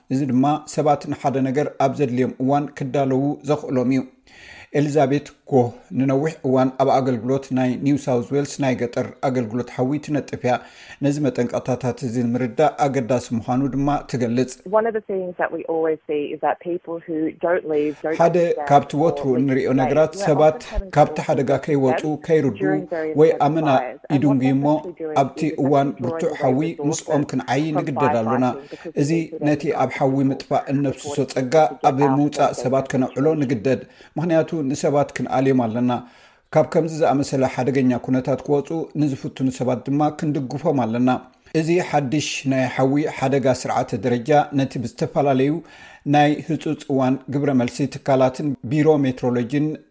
Speaker 1: እዚ ድማ ሰባት ንሓደ ነገር ኣብ ዘድልዮም እዋን ክዳለዉ ዘኽእሎም እዩ። ኤሊዛቤት ጎህ ንነዊሕ እዋን ኣብ ኣገልግሎት ናይ ኒው ሳውዝ ዌልስ ናይ ገጠር ኣገልግሎት ሓዊ ትነጥፍ እያ፣ ነዚ መጠንቀቕታታት እዚ ንምርዳእ ኣገዳሲ ምዃኑ ድማ ትገልጽ። ሓደ ካብቲ ወትሩ እንርእዮ ነገራት፣ ሰባት ካብቲ ሓደጋ ከይወጹ፣ ከይርድኡ፣ ወይ ኣመና ይድንጉዩ'ሞ ኣብቲ እዋን ብርቱዕ ሓዊ ምስኦም ክንዓዪ ንግደድ ኣሎና። እዚ ነቲ ኣብ ሓዊ ምጥፋእ እነፍስሶ ጸጋ ኣብ ምውጻእ ሰባት ከነውዕሎ ንግደድ፣ ምኽንያቱ ንሰባት ክንኣልዮም ኣለና። ካብ ከምዚ ዝኣመሰለ ሓደገኛ ኵነታት ክወጹ ንዝፍትኑ ሰባት ድማ ክንድግፎም ኣለና። እዚ ሓድሽ ናይ ሓዊ ሓደጋ ስርዓተ ደረጃ ነቲ ብዝተፈላለዩ ናይ ህጹጽ እዋን ግብረ መልሲ ትካላትን ቢሮ ሜትሮሎጂን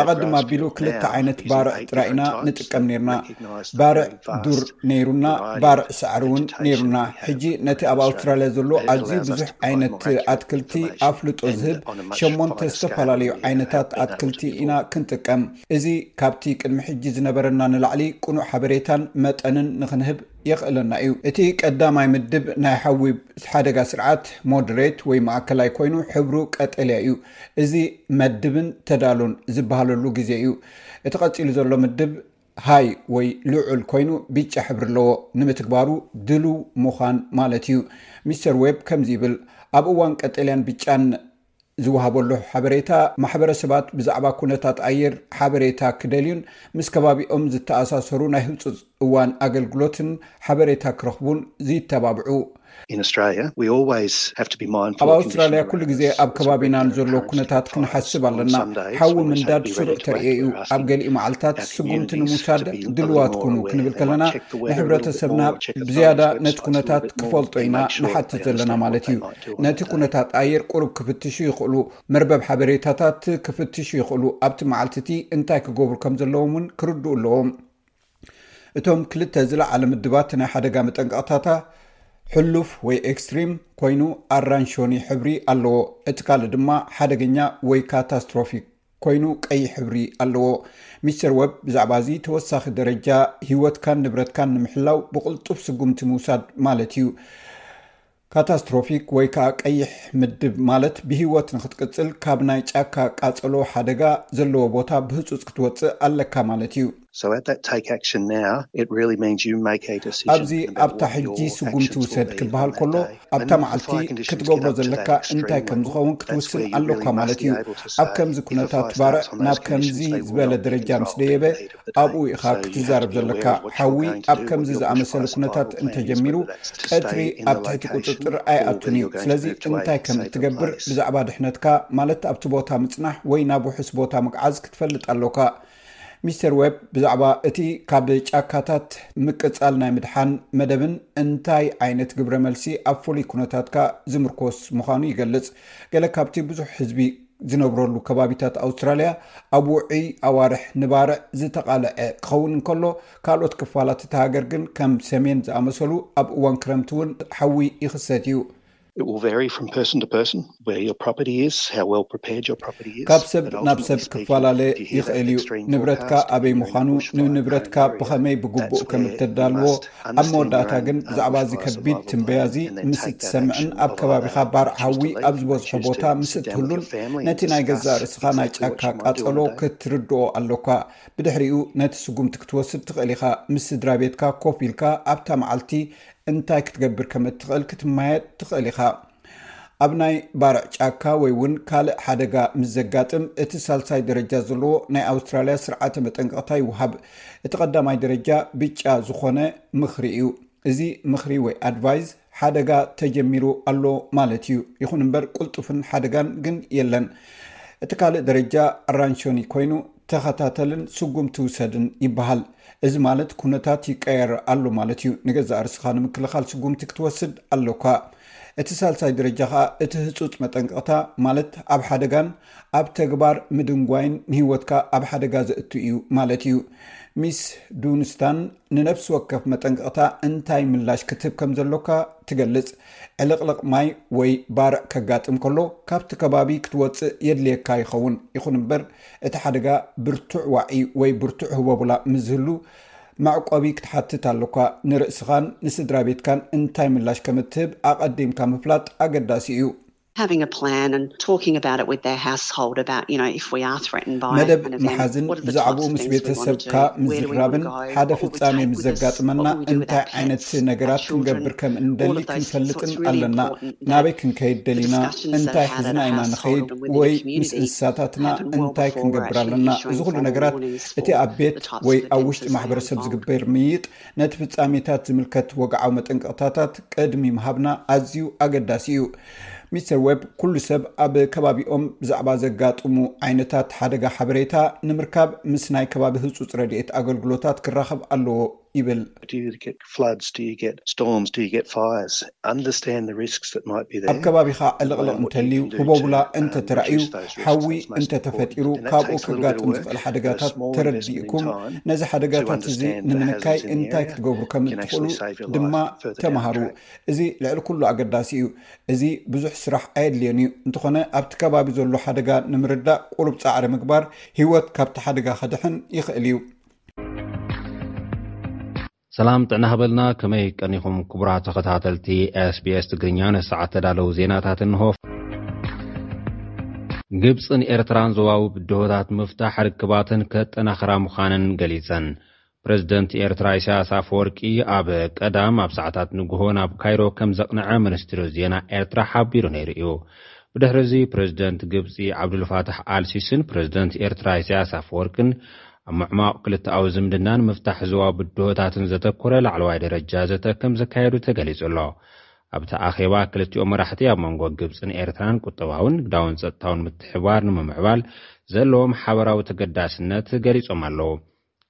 Speaker 1: ኣቐድም ኣቢሉ ክልተ ዓይነት ባርዕ ጥራይ ኢና ንጥቀም ኔርና፣ ባርዕ ዱር ነይሩና፣ ባርዕ ሳዕሪ እውን ነይሩና። ሕጂ ነቲ ኣብ ኣውስትራልያ ዘሎ ኣዝዩ ብዙሕ ዓይነት ኣትክልቲ ኣፍልጦ ዝህብ ሸሞንተ ዝተፈላለዩ ዓይነታት ኣትክልቲ ኢና ክንጥቀም። እዚ ካብቲ ቅድሚ ሕጂ ዝነበረና ንላዕሊ ቅኑዕ ሓበሬታን መጠንን ንኽንህብ የኽእለና እዩ። እቲ ቀዳማይ ምድብ ናይ ሓዊ ሓደጋ ስርዓት፣ ሞደሬት ወይ ማእከላይ ኮይኑ ሕብሩ ቀጠልያ እዩ። እዚ መድብን ተዳሎን ዝበሃለሉ ግዜ እዩ። እቲ ቀፂሉ ዘሎ ምድብ ሃይ ወይ ልዑል ኮይኑ ቢጫ ሕብሪ ኣለዎ። ንምትግባሩ ድሉው ምዃን ማለት እዩ። ሚስተር ዌብ ከምዚ ይብል፣ ኣብ እዋን ቀጠልያን ብጫን ዝወሃበሉ ሓበሬታ፣ ማሕበረሰባት ብዛዕባ ኩነታት ኣየር ሓበሬታ ክደልዩን ምስ ከባቢኦም ዝተኣሳሰሩ ናይ ህፁፅ። እዋን ኣገልግሎትን ሓበሬታ ክረኽቡን ዚተባብዑ። ኣብ ኣውስትራልያ ኩሉ ግዜ ኣብ ከባቢና ንዘሎ ኩነታት ክንሓስብ ኣለና። ሓዊ ምንዳድ ስሩዕ ተርእዮ እዩ። ኣብ ገሊኡ መዓልታት ስጉምቲ ንምውሳድ ድሉዋት ኩኑ ክንብል ከለና ንሕብረተሰብና ብዝያዳ ነቲ ኩነታት ክፈልጦ ኢና ንሓትት ዘለና ማለት እዩ። ነቲ ኩነታት ኣየር ቁሩብ ክፍትሹ ይኽእሉ፣ መርበብ ሓበሬታታት ክፍትሹ ይኽእሉ፣ ኣብቲ መዓልቲ እቲ እንታይ ክገብሩ ከም ዘለዎም እውን ክርድኡ ኣለዎም። እቶም ክልተ ዝለዓለ ምድባት ናይ ሓደጋ መጠንቀቕታታ ሕሉፍ ወይ ኤክስትሪም ኮይኑ ኣራንሾኒ ሕብሪ ኣለዎ እቲ ካልእ ድማ ሓደገኛ ወይ ካታስትሮፊክ ኮይኑ ቀይ ሕብሪ ኣለዎ ሚስተር ወብ ብዛዕባ እዚ ተወሳኺ ደረጃ ሂወትካን ንብረትካን ንምሕላው ብቕልጡፍ ስጉምቲ ምውሳድ ማለት እዩ ካታስትሮፊክ ወይ ከኣ ቀይሕ ምድብ ማለት ብህይወት ንኽትቅጽል ካብ ናይ ጫካ ቃጸሎ ሓደጋ ዘለዎ ቦታ ብህጹጽ ክትወጽእ ኣለካ ማለት እዩ። ኣብዚ ኣብታ ሕጂ ስጉምቲ ውሰድ ክበሃል ከሎ ኣብታ መዓልቲ ክትገብሮ ዘለካ እንታይ ከም ዝኸውን ክትውስን ኣሎካ ማለት እዩ። ኣብ ከምዚ ኩነታት ባርዕ ናብ ከምዚ ዝበለ ደረጃ ምስ ደየበ ኣብኡ ኢኻ ክትዛረብ ዘለካ። ሓዊ ኣብ ከምዚ ዝኣመሰለ ኩነታት እንተጀሚሩ ቀትሪ ኣብ ትሕቲ ቁጽጽር ኣይኣቱን እዩ። ስለዚ እንታይ ከም እትገብር ብዛዕባ ድሕነትካ፣ ማለት ኣብቲ ቦታ ምጽናሕ ወይ ናብ ውሑስ ቦታ ምግዓዝ ክትፈልጥ ኣሎካ። ሚስተር ዌብ ብዛዕባ እቲ ካብ ጫካታት ምቅጻል ናይ ምድሓን መደብን እንታይ ዓይነት ግብረ መልሲ ኣብ ፍሉይ ኩነታትካ ዝምርኮስ ምዃኑ ይገልጽ። ገለ ካብቲ ብዙሕ ህዝቢ ዝነብረሉ ከባቢታት ኣውስትራልያ ኣብ ውዑይ ኣዋርሕ ንባርዕ ዝተቓልዐ ክኸውን እንከሎ፣ ካልኦት ክፋላት እታ ሃገር ግን ከም ሰሜን ዝኣመሰሉ ኣብ እዋን ክረምቲ እውን ሓዊ ይኽሰት እዩ። ካብ ሰብ ናብ ሰብ ክፈላለ ይኽእል እዩ፣ ንብረትካ ኣበይ ምዃኑ፣ ንንብረትካ ብኸመይ ብግቡእ ከም እተዳልዎ፣ ኣብ መወዳእታ ግን ብዛዕባ እዚ ከቢድ ትምበያ እዚ ምስ እትሰምዕን ኣብ ከባቢኻ ባርዕ ሃዊ ኣብ ዝበዝሖ ቦታ ምስ እትህሉን ነቲ ናይ ገዛእ ርእስኻ ናይ ጫካ ቃጸሎ ክትርድኦ ኣሎካ። ብድሕሪኡ ነቲ ስጉምቲ ክትወስድ ትኽእል ኢኻ። ምስ ስድራ ቤትካ ኮፍ ኢልካ ኣብታ መዓልቲ እንታይ ክትገብር ከም እትኽእል ክትመያየጥ ትኽእል ኢኻ። ኣብ ናይ ባርዕ ጫካ ወይ እውን ካልእ ሓደጋ ምስ ዘጋጥም እቲ ሳልሳይ ደረጃ ዘለዎ ናይ ኣውስትራልያ ስርዓተ መጠንቀቕታ ይውሃብ። እቲ ቀዳማይ ደረጃ ብጫ ዝኾነ ምኽሪ እዩ። እዚ ምኽሪ ወይ ኣድቫይዝ ሓደጋ ተጀሚሩ ኣሎ ማለት እዩ፣ ይኹን እምበር ቁልጡፍን ሓደጋን ግን የለን። እቲ ካልእ ደረጃ ኣራንሾኒ ኮይኑ ተኸታተልን ስጉምቲ ውሰድን ይበሃል። እዚ ማለት ኩነታት ይቀየር ኣሎ ማለት እዩ፣ ንገዛእ ርስኻ ንምክልኻል ስጉምቲ ክትወስድ ኣሎካ። እቲ ሳልሳይ ደረጃ ከኣ እቲ ህጹጽ መጠንቀቕታ ማለት ኣብ ሓደጋን ኣብ ተግባር ምድንጓይን ንህይወትካ ኣብ ሓደጋ ዘእቱ እዩ ማለት እዩ። ሚስ ዱንስታን ንነፍሲ ወከፍ መጠንቀቕታ እንታይ ምላሽ ክትህብ ከም ዘሎካ ትገልጽ፣ ዕልቕልቕ ማይ ወይ ባርዕ ከጋጥም ከሎ ካብቲ ከባቢ ክትወጽእ የድልየካ ይኸውን፣ ይኹን እምበር እቲ ሓደጋ ብርቱዕ ዋዒ ወይ ብርቱዕ ህቦቡላ ምስ ዝህሉ መዕቆቢ ክትሓትት ኣሎካ። ንርእስኻን ንስድራቤትካን እንታይ ምላሽ ከም እትህብ ኣቐዲምካ ምፍላጥ ኣገዳሲ እዩ። መደብ ምሓዝን ብዛዕባኡ ምስ ቤተሰብካ ምዝራብን ሓደ ፍጻሜ ምስ ዘጋጥመና እንታይ ዓይነት ነገራት ክንገብር ከም እንደሊ ክንፈልጥን ኣለና። ናበይ ክንከይድ ደሊና፣ እንታይ ሒዝና ኢና ንኸይድ ወይ ምስ እንስሳታትና እንታይ ክንገብር ኣለና፣ እዚ ዅሉ ነገራት እቲ ኣብ ቤት ወይ ኣብ ውሽጢ ማሕበረሰብ ዝግበር ምይይጥ ነቲ ፍጻሜታት ዝምልከት ወግዓዊ መጠንቀቕታታት ቅድሚ ምሃብና ኣዝዩ ኣገዳሲ እዩ። ሚስተር ዌብ ኩሉ ሰብ ኣብ ከባቢኦም ብዛዕባ ዘጋጥሙ ዓይነታት ሓደጋ ሓበሬታ ንምርካብ ምስ ናይ ከባቢ ህጹጽ ረድኤት ኣገልግሎታት ክራኸብ ኣለዎ። ይብል። ኣብ ከባቢኻ ዕልቕልቕ እንተልዩ፣ ህቦብላ እንተተራእዩ፣ ሓዊ እንተተፈጢሩ፣ ካብኡ ከጋጥም ዝኽእል ሓደጋታት ተረዲእኩም ነዚ ሓደጋታት እዚ ንምንካይ እንታይ ክትገብሩ ከም እትኽእሉ ድማ ተምሃሩ። እዚ ልዕሊ ኩሉ ኣገዳሲ እዩ። እዚ ብዙሕ ስራሕ ኣየድልዮን እዩ፣ እንተኾነ ኣብቲ ከባቢ ዘሎ ሓደጋ ንምርዳእ ቁሩብ ጻዕሪ ምግባር ህይወት ካብቲ ሓደጋ ከድሕን ይኽእል እዩ።
Speaker 3: ሰላም ጥዕና ሃበልና ከመይ ቀኒኹም ክቡራት ተኸታተልቲ ስbs ትግርኛ ንሰዓት ተዳለው ዜናታት እንሆ ግብፅን ኤርትራን ዞባዊ ብድሆታት ምፍታሕ ርክባትን ከጠናኽራ ምዃንን ገሊፀን ፕረዚደንት ኤርትራ ኢሳያስ ኣፈወርቂ ኣብ ቀዳም ኣብ ሰዓታት ንግሆ ናብ ካይሮ ከም ዘቕንዐ ምኒስትሪ ዜና ኤርትራ ሓቢሩ ነይሩ እዩ ብድሕሪ እዚ ፕረዚደንት ግብፂ ዓብዱልፋታሕ ኣልሲስን ፕረዚደንት ኤርትራ ኢሳያስ ኣፈወርቅን ኣብ ምዕሟቕ ክልተኣዊ ዝምድናን ምፍታሕ ዞባ ብድሆታትን ዘተኮረ ላዕለዋይ ደረጃ ዘተ ከምዝካየዱ ተገሊጹ ኣሎ። ኣብ'ቲ ኣኼባ ክልቲኦም መራሕቲ ኣብ መንጎ ግብጽን ኤርትራን ቁጠባውን ንግዳውን ጸጥታውን ምትሕብባር ንምምዕባል ዘለዎም ሓበራዊ ተገዳስነት ገሊጾም ኣለዉ።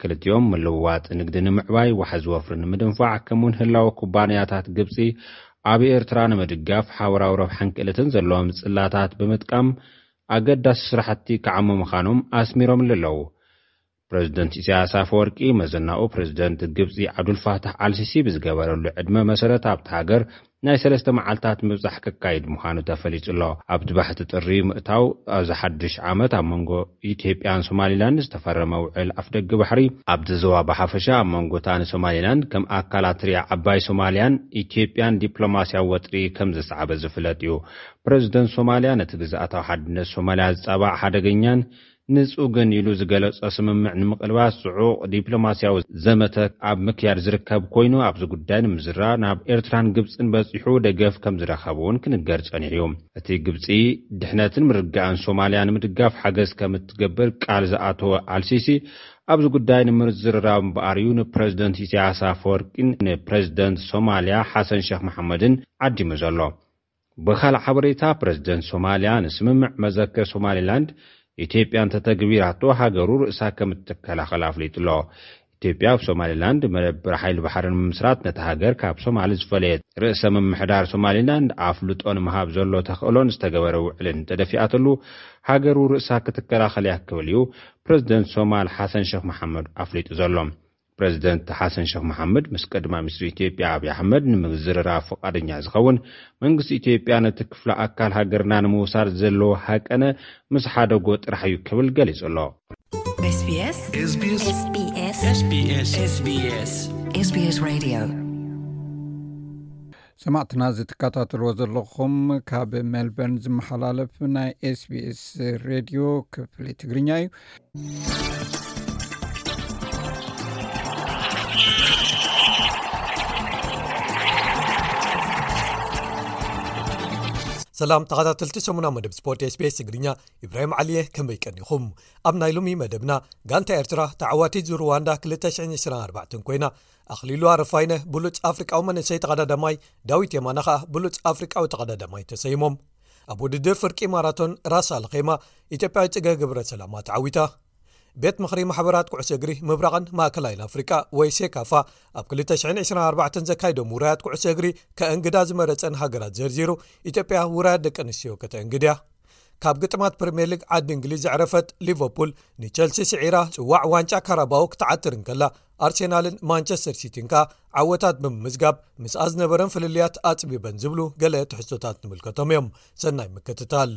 Speaker 3: ክልቲኦም ምልውዋጥ ንግዲ ንምዕባይ፣ ዋሕዚ ወፍሪ ንምድንፋዕ ከምኡ'ውን ህላወ ኩባንያታት ግብጺ ኣብ ኤርትራ ንምድጋፍ ሓበራዊ ረብሓን ክእለትን ዘለዎም ጽላታት ብምጥቃም ኣገዳሲ ስራሕቲ ክዓሙ ምኻኖም ኣስሚሮምሉ ኣለው። ፕረዚደንት ኢሳያስ ኣፈወርቂ መዘናኡ ፕረዚደንት ግብጺ ዓብዱልፋታሕ ኣልሲሲ ብዝገበረሉ ዕድመ መሰረት ኣብታ ሃገር ናይ ሰለስተ መዓልታት ምብጻሕ ከካይድ ምኻኑ ተፈሊጡ ኣሎ። ኣብቲ ባሕቲ ጥሪ ምእታው ኣብዚ ሓዱሽ ዓመት ኣብ መንጎ ኢትዮጵያን ሶማሊላንድ ዝተፈረመ ውዕል ኣፍደጊ ባሕሪ፣ ኣብቲ ዞባ ብሓፈሻ ኣብ መንጎ እታ ንሶማሊላንድ ከም ኣካል ኣትሪያ ዓባይ ሶማሊያን ኢትዮጵያን ዲፕሎማሲያዊ ወጥሪ ከምዘስዓበ ዝፍለጥ እዩ። ፕረዚደንት ሶማልያ ነቲ ግዝኣታዊ ሓድነት ሶማልያ ዝጻባእ ሓደገኛን ንጹግን ኢሉ ዝገለጾ ስምምዕ ንምቕልባስ ጽዑቕ ዲፕሎማስያዊ ዘመተ ኣብ ምክያድ ዝርከብ ኮይኑ፣ ኣብዚ ጉዳይ ንምዝራብ ናብ ኤርትራን ግብጽን በጺሑ ደገፍ ከም ዝረኸበ'ውን ክንገር ጸኒሑ እዩ። እቲ ግብጺ ድሕነትን ምርግጋእን ሶማልያ ንምድጋፍ ሓገዝ ከም እትገብር ቃል ዝኣተወ ኣልሲሲ፣ ኣብዚ ጉዳይ ንምርዝርራብ እምበኣር እዩ ንፕረዚደንት ኢሳይያስ ኣፈወርቂን ንፕረዚደንት ሶማልያ ሓሰን ሸኽ መሓመድን ዓዲሙ ዘሎ። ብኻልእ ሓበሬታ ፕረዚደንት ሶማልያ ንስምምዕ መዘከ ሶማሊላንድ ኢትዮጵያ እንተተግቢራቶ ሃገሩ ርእሳ ከምትከላኸል ኣፍሊጡ'ሎ። ኢትዮጵያ ኣብ ሶማሊላንድ መደብር ሓይሊ ባሕሪ ንምምስራት ነታ ሃገር ካብ ሶማሊ ዝፈለየት ርእሰ ምምሕዳር ሶማሊላንድ ኣፍልጦ ንመሃብ ዘሎ ተኽእሎን ዝተገበረ ውዕልን እንተደፊኣትሉ ሃገሩ ርእሳ ክትከላኸል'ያ ክብል'ዩ ፕረዚደንት ሶማል ሓሰን ሸኽ መሓመድ ኣፍሊጡ ዘሎ። ፕረዚደንት ሓሰን ሸኽ መሓመድ ምስ ቀዳማይ ሚኒስትር ኢትዮጵያ ኣብዪ ኣሕመድ ንምዝርራብ ፍቓደኛ ዝኸውን፣ መንግስቲ ኢትዮጵያ ነቲ ክፍለ ኣካል ሃገርና ንምውሳድ ዘለዎ ሃቀነ ምስ ሓደጎ ጥራሕ እዩ ክብል ገሊጹ ኣሎ። SBS SBS SBS SBS SBS Radio
Speaker 1: ሰማዕትና እዚ ትከታተልዎ ዘለኹም ካብ ሜልበርን ዝመሓላለፍ ናይ ኤስቢኤስ ሬድዮ ክፍሊ ትግርኛ እዩ
Speaker 4: ሰላም ተኸታተልቲ ሰሙና መደብ ስፖርት ስቤስ ትግርኛ ኢብራሂም ዓልየ ከመይ ቀኒኹም ኣብ ናይ ሎሚ መደብና ጋንታ ኤርትራ ተዓዋቲት ዙ ርዋንዳ 224 ኮይና ኣኽሊሉ ኣረፋይነ ብሉፅ ኣፍሪቃዊ መንእሰይ ተቐዳዳማይ ዳዊት የማነ ከኣ ብሉፅ ኣፍሪቃዊ ተቐዳዳማይ ተሰይሞም ኣብ ውድድር ፍርቂ ማራቶን ራስ ኣልኼማ ኢትዮጵያዊ ፅገ ግብረ ሰላማ ተዓዊታ ቤት ምክሪ ማሕበራት ኩዕሶ እግሪ ምብራቕን ማእከላይን ኣፍሪቃ ወይ ሴካፋ ኣብ 224 ዘካይዶም ውራያት ኩዕሶ እግሪ ከእንግዳ ዝመረፀን ሃገራት ዘርዚሩ ኢትዮጵያ ውራያት ደቂ ኣንስትዮ ከተእንግድ እያ ካብ ግጥማት ፕሪምየር ሊግ ዓዲ እንግሊዝ ዘዕረፈት ሊቨርፑል ንቸልሲ ስዒራ ፅዋዕ ዋንጫ ካራባኦ ክትዓትር እንከላ ኣርሴናልን ማንቸስተር ሲቲን ከኣ ዓወታት ብምምዝጋብ ምስኣ ዝነበረን ፍልልያት ኣጽቢበን ዝብሉ ገለ ትሕዝቶታት ንምልከቶም እዮም ሰናይ ምክትታል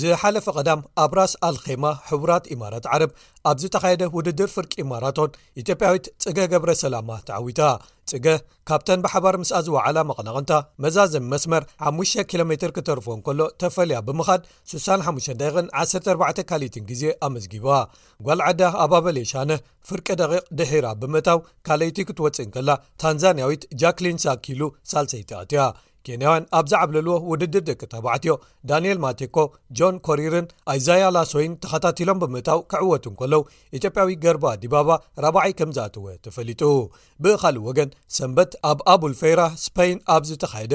Speaker 4: ዝሓለፈ ቀዳም ኣብ ራስ ኣልኼማ ሕቡራት ኢማራት ዓረብ ኣብ ዝተኻየደ ውድድር ፍርቂ ማራቶን ኢትዮጵያዊት ጽገ ገብረ ሰላማ ተዓዊታ ጽገ ካብተን ብሓባር ምስኣ ዝወዓላ መቐናቕንታ መዛዘም መስመር ሓ ኪሎ ሜትር ክተርፎ ከሎ ተፈልያ ብምኻድ 65 ደቂቕን ዓሰርተ ኣርባዕተ ካልኢትን ግዜ ኣመዝጊባ ጓል ዓዳ ኣባበሌ ሻነ ፍርቂ ደቂቕ ድሒራ ብምእታው ካልኣይቲ ክትወፅእ እንከላ ታንዛንያዊት ጃክሊን ሳኪሉ ሳልሰይቲ ኣትያ ኬንያውያን ኣብ ዝዓብለልዎ ውድድር ደቂ ተባዕትዮ ዳንኤል ማቴኮ ጆን ኮሪርን ኣይዛያ ላሶይን ተኸታቲሎም ብምእታው ክዕወቱ እንከለው ኢትዮጵያዊ ገርባ ዲባባ ራባዓይ ከም ዝኣተወ ተፈሊጡ ብካልእ ወገን ሰንበት ኣብ ኣቡልፌራ ስፐይን ኣብ ዝተኻየደ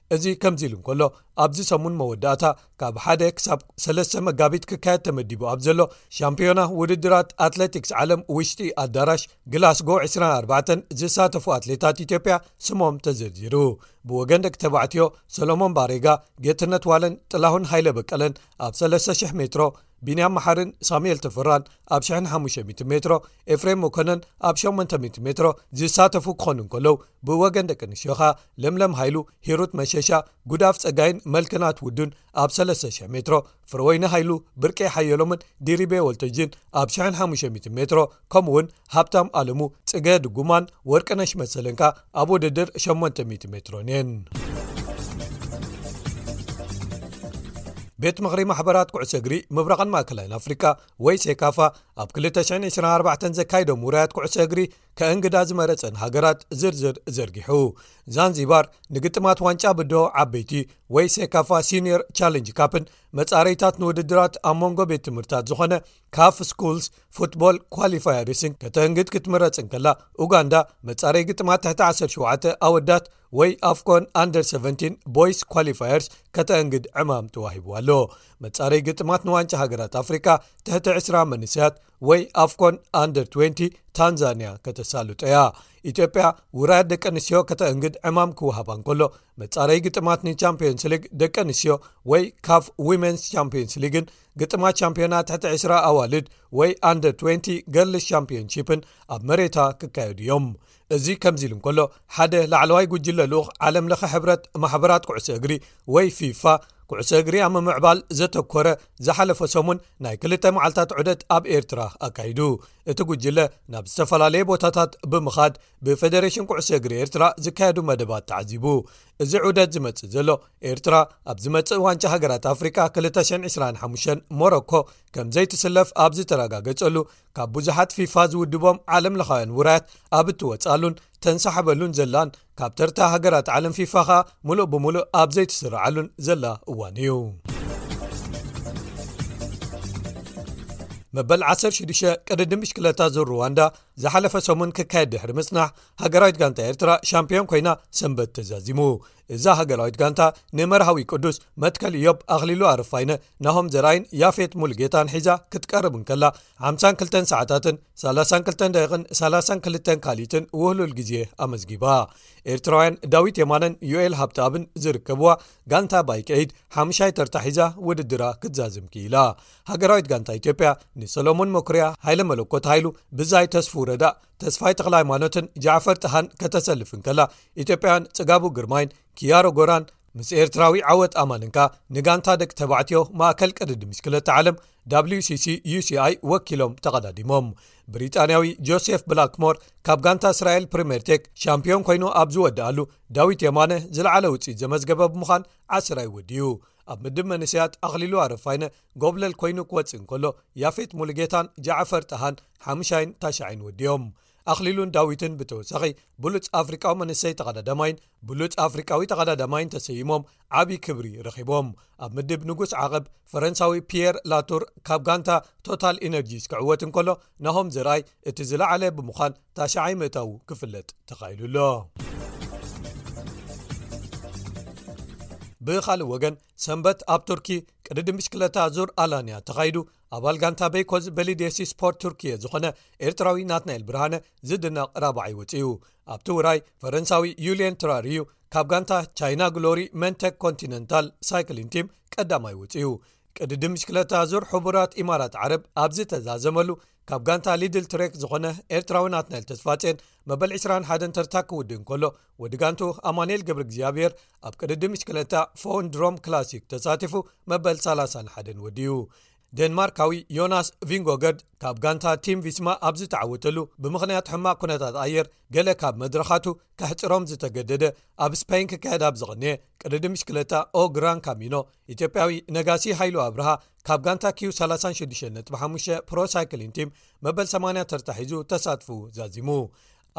Speaker 4: እዚ ከምዚ ኢሉ እንከሎ ኣብዚ ሰሙን መወዳእታ ካብ ሓደ ክሳብ ሰለስተ መጋቢት ክካየድ ተመዲቡ ኣብ ዘሎ ሻምፒዮና ውድድራት ኣትለቲክስ ዓለም ውሽጢ ኣዳራሽ ግላስጎ 24 ዝሳተፉ ኣትሌታት ኢትዮጵያ ስሞም ተዘርዚሩ ብወገን ደቂ ተባዕትዮ ሰሎሞን ባሬጋ ጌትነት ዋለን ጥላሁን ሃይለ በቀለን ኣብ 3,00 ሜትሮ ቢንያም መሓርን ሳሙኤል ተፈራን ኣብ 1500 ሜትሮ ኤፍሬም መኮነን ኣብ 800 ሜትሮ ዝሳተፉ ክኾኑ እንከለዉ ብወገን ደቂ ኣንሽዮኻ ለምለም ሃይሉ፣ ሂሩት መሸሻ፣ ጉዳፍ ጸጋይን መልከናት ውዱን ኣብ ሰለስተ ሽሕ ሜትሮ፣ ፍረወይኒ ሃይሉ፣ ብርቄ ሓየሎምን ዲሪቤ ወልተጅን ኣብ ሽሕን ሓሙሽተ ሚእትን ሜትሮ ከምኡ'ውን ሃብታም ኣለሙ፣ ጽገ ድጉማን ወርቅነሽ መሰለን ከኣ ኣብ ውድድር ሸሞንተ ሚእቲ ሜትሮን እየን። ቤት ምኽሪ ማሕበራት ኩዕሶ እግሪ ምብራቕን ማእከላይን ኣፍሪቃ ወይ ሴካፋ ኣብ 224 ዘካይዶም ውራያት ኩዕሶ እግሪ ከእንግዳ ዝመረጸን ሃገራት ዝርዝር ዘርጊሑ ዛንዚባር ንግጥማት ዋንጫ ብድሆ ዓበይቲ ወይ ሴካፋ ሲኒር ቻለንጅ ካፕን መጻረይታት ንውድድራት ኣብ መንጎ ቤት ትምህርትታት ዝኾነ ካፍ ስኩልስ ፉትቦል ኳሊፋየርስን ከተእንግድ ክትምረጽን ከላ ኡጋንዳ መጻረይ ግጥማት ትሕቲ 17 ኣወዳት ወይ ኣፍኮን ኣንደር 7 ቦይስ ኳሊፋየርስ ከተእንግድ ዕማም ተዋሂብዋ ኣሎ መጻረይ ግጥማት ንዋንጫ ሃገራት ኣፍሪካ ትሕቲ 20 መንስያት ወይ ኣፍኮን ኣንደር 20 ታንዛንያ ከተሳልጦያ ኢትዮጵያ ውራያት ደቂ ኣንስትዮ ከተእንግድ ዕማም ክወሃባ እንከሎ መጻረይ ግጥማት ንቻምፕዮንስ ሊግ ደቂ ኣንስትዮ ወይ ካፍ ዊመንስ ቻምፕዮንስ ሊግን ግጥማት ቻምፕዮና ትሕቲ 20 ኣዋልድ ወይ ኣንደር 20 ገርልስ ቻምፕዮንሺፕን ኣብ መሬታ ክካየዱ እዮም እዚ ከምዚ ኢሉ እንከሎ ሓደ ላዕለዋይ ጉጅለ ልኡኽ ዓለም ለኸ ሕብረት ማሕበራት ኩዕሶ እግሪ ወይ ፊፋ ኩዕሶ እግሪ ኣብ ምምዕባል ዘተኮረ ዝሓለፈ ሰሙን ናይ ክልተ መዓልታት ዑደት ኣብ ኤርትራ ኣካይዱ እቲ ጉጅለ ናብ ዝተፈላለየ ቦታታት ብምኻድ ብፈደሬሽን ኩዕሶ እግሪ ኤርትራ ዝካየዱ መደባት ተዓዚቡ እዚ ዑደት ዝመጽእ ዘሎ ኤርትራ ኣብ ዝመጽእ ዋንጫ ሃገራት ኣፍሪቃ 225 ሞሮኮ ከም ዘይትስለፍ ኣብ ዝተረጋገጸሉ ካብ ብዙሓት ፊፋ ዝውድቦም ዓለም ለኻውያን ውራያት ኣብ እትወጽኣሉን ተንሳሕበሉን ዘላን ካብ ተርታ ሃገራት ዓለም ፊፋ ኸኣ ምሉእ ብምሉእ ኣብ ዘይትስርዓሉን ዘላ እዋን እዩ መበል 16 ቅድድም ብሽክለታ ዙር ሩዋንዳ ዝሓለፈ ሰሙን ክካየድ ድሕሪ ምጽናሕ ሃገራዊት ጋንታ ኤርትራ ሻምፕዮን ኮይና ሰንበት ተዛዚሙ እዛ ሃገራዊት ጋንታ ንመርሃዊ ቅዱስ መትከል እዮብ ኣኽሊሉ ኣረፋይነ ናሆም ዘራይን ያፌት ሙሉ ጌታን ሒዛ ክትቀርብ እንከላ 52 ሰዓታትን 32 ደን 32 ካልኢትን ውህሉል ግዜ ኣመዝጊባ ኤርትራውያን ዳዊት የማነን ዩኤል ሃብቲኣብን ዝርከብዋ ጋንታ ባይቀይድ ሓሙሻይ ተርታ ሒዛ ውድድራ ክትዛዝም ክኢላ ሃገራዊት ጋንታ ኢትዮጵያ ንሰሎሞን መኩርያ ሃይለ መለኮት ሃይሉ ብዛይ ተስፉ ረዳእ ተስፋይ ተክላይማኖትን ጃዕፈር ጥሃን ከተሰልፍ እንከላ ኢትዮጵያን ጽጋቡ ግርማይን ክያሮ ጎራን ምስ ኤርትራዊ ዓወት ኣማንንካ ንጋንታ ደቂ ተባዕትዮ ማእከል ቅድዲ ምሽክለቲ ዓለም wሲሲ uሲi ወኪሎም ተቐዳዲሞም ብሪጣንያዊ ጆሴፍ ብላክሞር ካብ ጋንታ እስራኤል ፕሪሜርቴክ ሻምፕዮን ኮይኑ ኣብ ዝወድኣሉ ዳዊት የማነ ዝለዓለ ውፅኢት ዘመዝገበ ብምዃን ዓስራይ ወድዩ ኣብ ምድብ መንሰያት ኣኽሊሉ ኣረፋይነ ጎብለል ኮይኑ ክወፅእ እንከሎ ያፌት ሙሉጌታን ጃዕፈር ጠሃን ሓሙሻይን ታሻይን ወድዮም ኣኽሊሉን ዳዊትን ብተወሳኺ ብሉፅ ኣፍሪቃዊ መንሰይ ተቐዳዳማይን ብሉፅ ኣፍሪቃዊ ተቐዳዳማይን ተሰይሞም ዓብዪ ክብሪ ረኺቦም ኣብ ምድብ ንጉስ ዓቐብ ፈረንሳዊ ፒየር ላቱር ካብ ጋንታ ቶታል ኢነርጂስ ክዕወት እንከሎ ናሆም ዘርኣይ እቲ ዝለዓለ ብምዃን ታሽዓይ ምእታዉ ክፍለጥ ተኻኢሉ ኣሎ። ብኻልእ ወገን ሰንበት ኣብ ቱርኪ ቅድዲ ምሽክለታ ዙር ኣላንያ ተኻይዱ ኣባል ጋንታ ቤይኮዝ በሊድሲ ስፖርት ቱርክየ ዝኾነ ኤርትራዊ ናትናኤል ብርሃነ ዝድነቕ ራባዓይ ወፅእዩ ኣብቲ ውራይ ፈረንሳዊ ዩልየን ትራር እዩ ካብ ጋንታ ቻይና ግሎሪ መንተክ ኮንቲነንታል ሳይክሊን ቲም ቀዳማይ ወፅእዩ ቅድዲ ምሽክለታ ዙር ሕቡራት ኢማራት ዓረብ ኣብ ዝተዛዘመሉ ካብ ጋንታ ሊድል ትሬክ ዝኾነ ኤርትራዊ ናትናኤል ተስፋጼን መበል 20 ሓን ተርታ ክውድእ እንከሎ ወዲ ጋንቱ ኣማንኤል ግብሪ እግዚኣብሔር ኣብ ቅድዲ ምሽክለታ ፎን ድሮም ክላሲክ ተሳቲፉ መበል 30 ሓን ወድዩ ዴንማርካዊ ዮናስ ቪንጎገርድ ካብ ጋንታ ቲም ቪስማ ኣብ ዝተዓወተሉ ብምኽንያት ሕማቅ ኩነታት ኣየር ገለ ካብ መድረኻቱ ከሕፅሮም ዝተገደደ ኣብ ስፓይን ክካየድ ኣብ ዝቕንየ ቅርዲ ምሽክለታ ኦግራን ካሚኖ ኢትዮጵያዊ ነጋሲ ሃይሉ ኣብርሃ ካብ ጋንታ ኪዩ ሳላሳን ሽዱሽተ ነጥቢ ሓሙሽተ ፕሮ ሳይክሊን ቲም መበል ሰማንያ ተርታ ሒዙ ተሳትፉ ዛዚሙ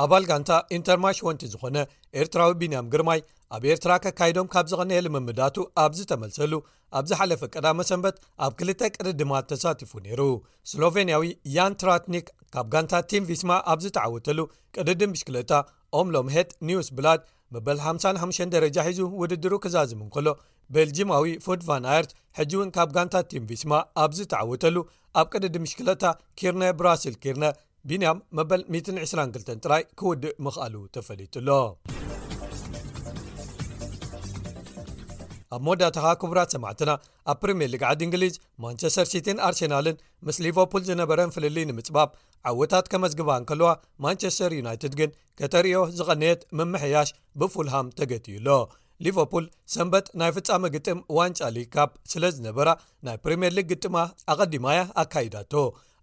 Speaker 4: ኣባል ጋንታ ኢንተርማሽ ወንቲ ዝኾነ ኤርትራዊ ቢንያም ግርማይ ኣብ ኤርትራ ከካይዶም ካብ ዝቐነየ ልምምዳቱ ኣብ ዝተመልሰሉ ኣብ ዝሓለፈ ቀዳመ ሰንበት ኣብ ክልተ ቅድድማት ተሳቲፉ ነይሩ ስሎቨንያዊ ያንትራትኒክ ካብ ጋንታ ቲም ቪስማ ኣብ ዝተዓወተሉ ቅድድም ብሽክለታ ኦምሎምሄት ኒውስ ብላድ መበል ሓምሳን ሓሙሽተን ደረጃ ሒዙ ውድድሩ ክዛዝም እንከሎ ቤልጂማዊ ፉድ ቫን ኣየርት ሕጂ እውን ካብ ጋንታ ቲም ቪስማ ኣብ ዝተዓወተሉ ኣብ ቅድዲ ምሽክለታ ኪርነ ብራሲል ኪርነ ቢንያም መበል 122 ጥራይ ክውድእ ምኽኣሉ ተፈሊጡ ኣሎ ኣብ መወዳእታኻ ክቡራት ሰማዕትና ኣብ ፕሪምየር ሊግ ዓዲ እንግሊዝ ማንቸስተር ሲቲን ኣርሴናልን ምስ ሊቨርፑል ዝነበረን ፍልልይ ንምጽባብ ዓወታት ከመዝግባ እንከለዋ ማንቸስተር ዩናይትድ ግን ከተርእዮ ዝቐነየት ምምሕያሽ ብፉልሃም ተገቲዩ ኣሎ። ሊቨርፑል ሰንበት ናይ ፍጻመ ግጥም ዋንጫ ሊግ ካፕ ስለ ዝነበራ ናይ ፕሪምየር ሊግ ግጥማ ኣቐዲማ'ያ ኣካይዳቶ።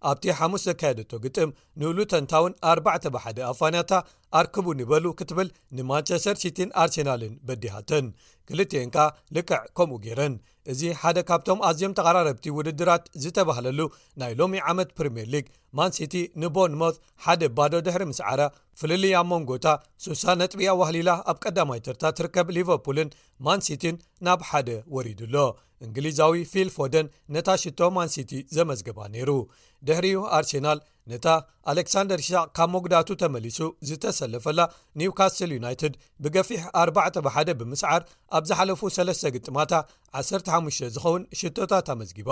Speaker 4: ኣብቲ ሓሙስ ዘካየደቶ ግጥም ንሉተን ታውን ኣርባዕተ ብ ሓደ ኣፋንያታ ኣርክቡኒ በሉ ክትብል ንማንቸስተር ሲቲን ኣርሴናልን በዲሃተን። ክልቲኤን ከኣ ልክዕ ከምኡ ገይረን። እዚ ሓደ ካብቶም ኣዝዮም ተቐራረብቲ ውድድራት ዝተባህለሉ ናይ ሎሚ ዓመት ፕሪምየር ሊግ ማን ሲቲ ንቦርንሞዝ ሓደ ባዶ ድሕሪ ምስዓራ ፍልልይ ኣብ መንጎታ ሱሳ ነጥቢ ኣዋህሊላ ኣብ ቀዳማይ ተርታ ትርከብ ሊቨርፑልን ማን ሲቲን ናብ ሓደ ወሪዱ ኣሎ እንግሊዛዊ ፊል ፎደን ነታ ሽቶ ማን ሲቲ ዘመዝገባ ነይሩ ድሕሪኡ ኣርሴናል ነታ ኣሌክሳንደር ሻዕ ካብ መጉዳቱ ተመሊሱ ዝተሰለፈላ ኒውካስትል ዩናይትድ ብገፊሕ 4 ብሓደ ብምስዓር ኣብ ዝሓለፉ ሰለስተ ግጥማታ 15 ዝኸውን ሽቶታት ኣመዝጊባ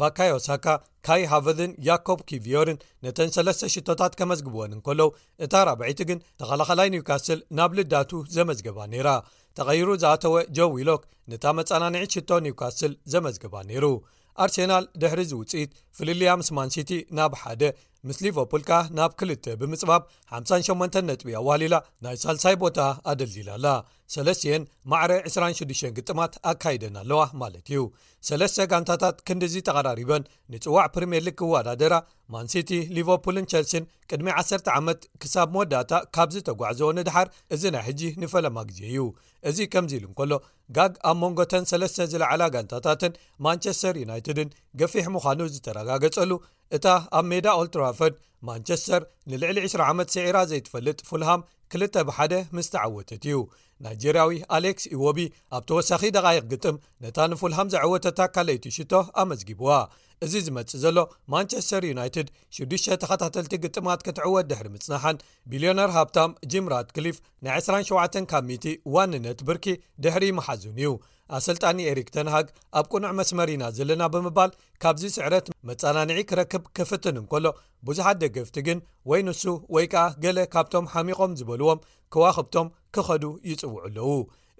Speaker 4: ባካዮሳካ ካይ ሃቨልን ያኮብ ኪቪዮርን ነተን ሰለስተ ሽቶታት ከመዝግብወን እንከለው እታ ራብዒቲ ግን ተኸላኸላይ ኒውካስል ናብ ልዳቱ ዘመዝገባ ነይራ ተቐይሩ ዝኣተወ ጆ ዊሎክ ነታ መፀናንዒ ሽቶ ኒውካስል ዘመዝገባ ነይሩ ኣርሴናል ድሕሪ ዚ ውፅኢት ፍልልያ ምስ ማንሲቲ ናብ ሓደ ምስ ሊቨርፑል ከኣ ናብ ክልተ ብምፅባብ ሓ8 ነጥቢ ኣዋሊላ ናይ ሳልሳይ ቦታ ኣደልዲላ ኣላ ሰለስቲኤን ማዕረ ዕስራን ሽዱሽተን ግጥማት ኣካይደን ኣለዋ ማለት እዩ ሰለስተ ጋንታታት ክንዲዚ ተቐራሪበን ንፅዋዕ ፕሪምየር ሊግ ክወዳደራ ማንሲቲ ሊቨርፑልን ቸልሲን ቅድሚ ዓሰርተ ዓመት ክሳብ መወዳእታ ካብ ዝተጓዕዘዎ ንድሓር እዚ ናይ ሕጂ ንፈለማ ግዜ እዩ እዚ ከምዚ ኢሉ እንከሎ ጋግ ኣብ መንጎተን ሰለስተ ዝለዓላ ጋንታታትን ማንቸስተር ዩናይትድን ገፊሕ ምዃኑ ዝተረጋገጸሉ እታ ኣብ ሜዳ ኦልትራፈርድ ማንቸስተር ንልዕሊ 20 ዓመት ሰዒራ ዘይትፈልጥ ፉልሃም ክልተ ብሓደ ምስ ተዓወተት እዩ ናይጀርያዊ ኣሌክስ ኢዎቢ ኣብ ተወሳኺ ደቓይቕ ግጥም ነታ ንፉልሃም ዘዐወተታ ካለይቲ ሽቶ ኣመዝጊቡዋ እዚ ዝመጽእ ዘሎ ማንቸስተር ዩናይትድ ሽዱሽተ ተኸታተልቲ ግጥማት ክትዕወት ድሕሪ ምጽናሓን ቢልዮነር ሃብታም ጂም ራትክሊፍ ናይ 27 ካብ ሚቲ ዋንነት ብርኪ ድሕሪ መሓዙን እዩ ኣሰልጣኒ ኤሪክ ተንሃግ ኣብ ቅኑዕ መስመር ኢና ዘለና ብምባል ካብዚ ስዕረት መጻናንዒ ክረክብ ክፍትን እንከሎ ብዙሓት ደገፍቲ ግን ወይ ንሱ ወይ ከኣ ገለ ካብቶም ሓሚቖም ዝበልዎም ክዋኽብቶም ክኸዱ ይጽውዑ ኣለዉ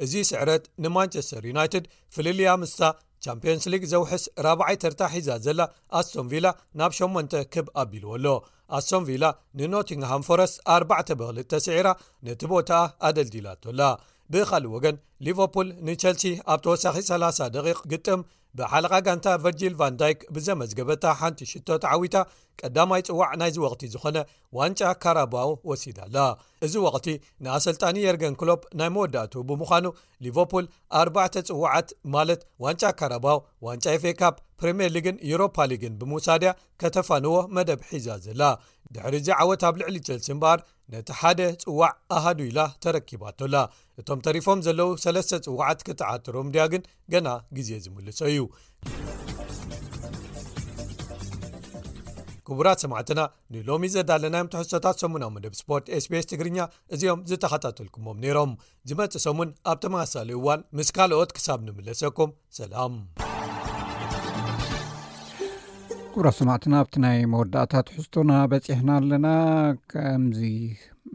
Speaker 4: እዚ ስዕረት ንማንቸስተር ዩናይትድ ፍልልያ ምስታ ቻምፕዮንስ ሊግ ዘውሕስ ራብዓይ ተርታ ሒዛ ዘላ ኣስቶን ቪላ ናብ 8 ክብ ኣቢልዎ ኣሎ ኣስቶን ቪላ ንኖቲንግሃም ፎረስት ኣርባዕተ ብክልተ ስዒራ ነቲ ቦታኣ ኣደልዲላቶላ ብኻልእ ወገን ሊቨርፑል ንቸልሲ ኣብ ተወሳኺ 30 ደቒቕ ግጥም ብሓለቓ ጋንታ ቨርጂል ቫንዳይክ ብዘመዝገበታ ሓንቲ ሽቶ ተዓዊታ ቀዳማይ ጽዋዕ ናይዚ ወቕቲ ዝኾነ ዋንጫ ካራባው ወሲዳ ኣላ እዚ ወቕቲ ንኣሰልጣኒ የርገን ክሎፕ ናይ መወዳእቱ ብምዃኑ ሊቨርፑል ኣርባዕተ ጽዋዓት ማለት ዋንጫ ካራባው ዋንጫ ኤፌካፕ ፕሪምየር ሊግን ዩሮፓ ሊግን ብምውሳድያ ከተፋንዎ መደብ ሒዛ ዘላ ድሕሪ እዚ ዓወት ኣብ ልዕሊ ቸልሲ እምበኣር ነቲ ሓደ ጽዋዕ ኣሃዱ ኢላ ተረኪባቶላ እቶም ተሪፎም ዘለዉ ሰለስተ ጽዋዓት ክትዓትሮም ድያ ግን ገና ግዜ ዝምልሶ እዩ ክቡራት ሰማዕትና ንሎሚ ዘዳለናዮም ትሕሶታት ሰሙናዊ መደብ ስፖርት ስbs ትግርኛ እዚኦም ዝተኸታተልኩሞም ነይሮም ዝመጽእ ሰሙን ኣብ ተመሳሳሊ እዋን ምስ ካልኦት ክሳብ ንምለሰኩም ሰላም
Speaker 1: ኩብራ ሰማዕትና ኣብቲ ናይ መወዳእታ ትሕዝቶና በፂሕና ኣለና ከምዚ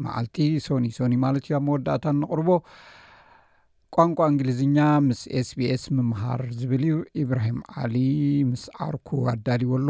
Speaker 1: መዓልቲ ሶኒ ሶኒ ማለት እዩ ኣብ መወዳእታ ንቕርቦ ቋንቋ እንግሊዝኛ ምስ ስቢስ ምምሃር ዝብል እዩ ኢብራሂም ዓሊ ምስ ዓርኩ
Speaker 4: ኣዳልዎ ኣሎ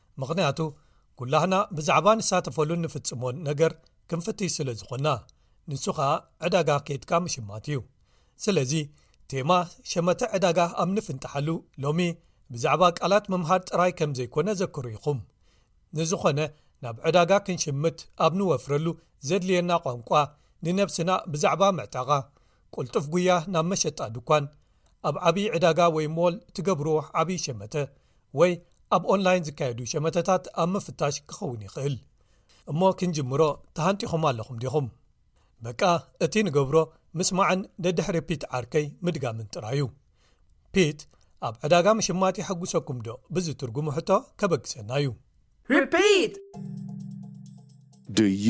Speaker 4: ምኽንያቱ ኩላህና ብዛዕባ ንሳተፈሉን ንፍጽሞን ነገር ክንፍትሽ ስለ ዝኾና ንሱ ከኣ ዕዳጋ ኬትካ ምሽማት እዩ ስለዚ ቴማ ሸመተ ዕዳጋ ኣብ ንፍንጥሓሉ ሎሚ ብዛዕባ ቃላት ምምሃር ጥራይ ከም ዘይኮነ ዘክሩ ኢኹም ንዝኾነ ናብ ዕዳጋ ክንሽምት ኣብ ንወፍረሉ ዘድልየና ቋንቋ ንነብስና ብዛዕባ ምዕጣቓ ቁልጡፍ ጉያ ናብ መሸጣ ድኳን ኣብ ዓብዪ ዕዳጋ ወይ ሞል ትገብርዎ ዓብዪ ሸመተ ወይ ኣብ ኦንላይን ዝካየዱ ሸመተታት ኣብ ምፍታሽ ክኸውን ይኽእል እሞ ክንጅምሮ ተሃንጢኹም ኣለኹም ዲኹም በቃ እቲ ንገብሮ ምስማዕን ደድሕሪ ፒት ዓርከይ ምድጋምን ጥራይ እዩ ፒት ኣብ ዕዳጋ ምሽማት የሐጉሰኩም ዶ ብዝትርጉሙ ሕቶ ከበግሰና እዩ
Speaker 6: ዩ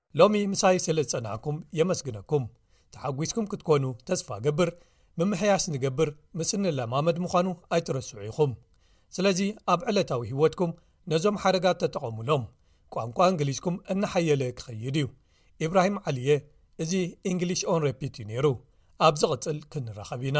Speaker 4: ሎሚ ምሳይ ስለ ዝጸናሕኩም የመስግነኩም ተሓጒስኩም ክትኮኑ ተስፋ ገብር ምምሕያሽ ንገብር ምስ እንለማመድ ምዃኑ ኣይትረስዑ ኢኹም ስለዚ ኣብ ዕለታዊ ህይወትኩም ነዞም ሓረጋት ተጠቐሙሎም ቋንቋ እንግሊዝኩም እናሓየለ ክኸይድ እዩ ኢብራሂም ዓሊየ እዚ እንግሊሽ ኦን ረፒት እዩ ነይሩ ኣብ ዝቕጽል ክንራኸብ ኢና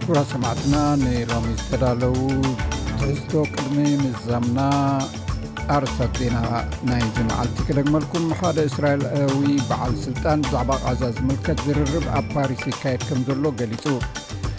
Speaker 1: ክቡራት ሰማዕትና ንሎሚ ዝተዳለዉ ትሕዝቶ ቅድሚ ምዛምና ኣርሳት ዜና ናይ ዚ መዓልቲ ክደግመልኩም ሓደ እስራኤላዊ በዓል ስልጣን ብዛዕባ ቓዛ ዝምልከት ዝርርብ ኣብ ፓሪስ ይካየድ ከም ዘሎ ገሊጹ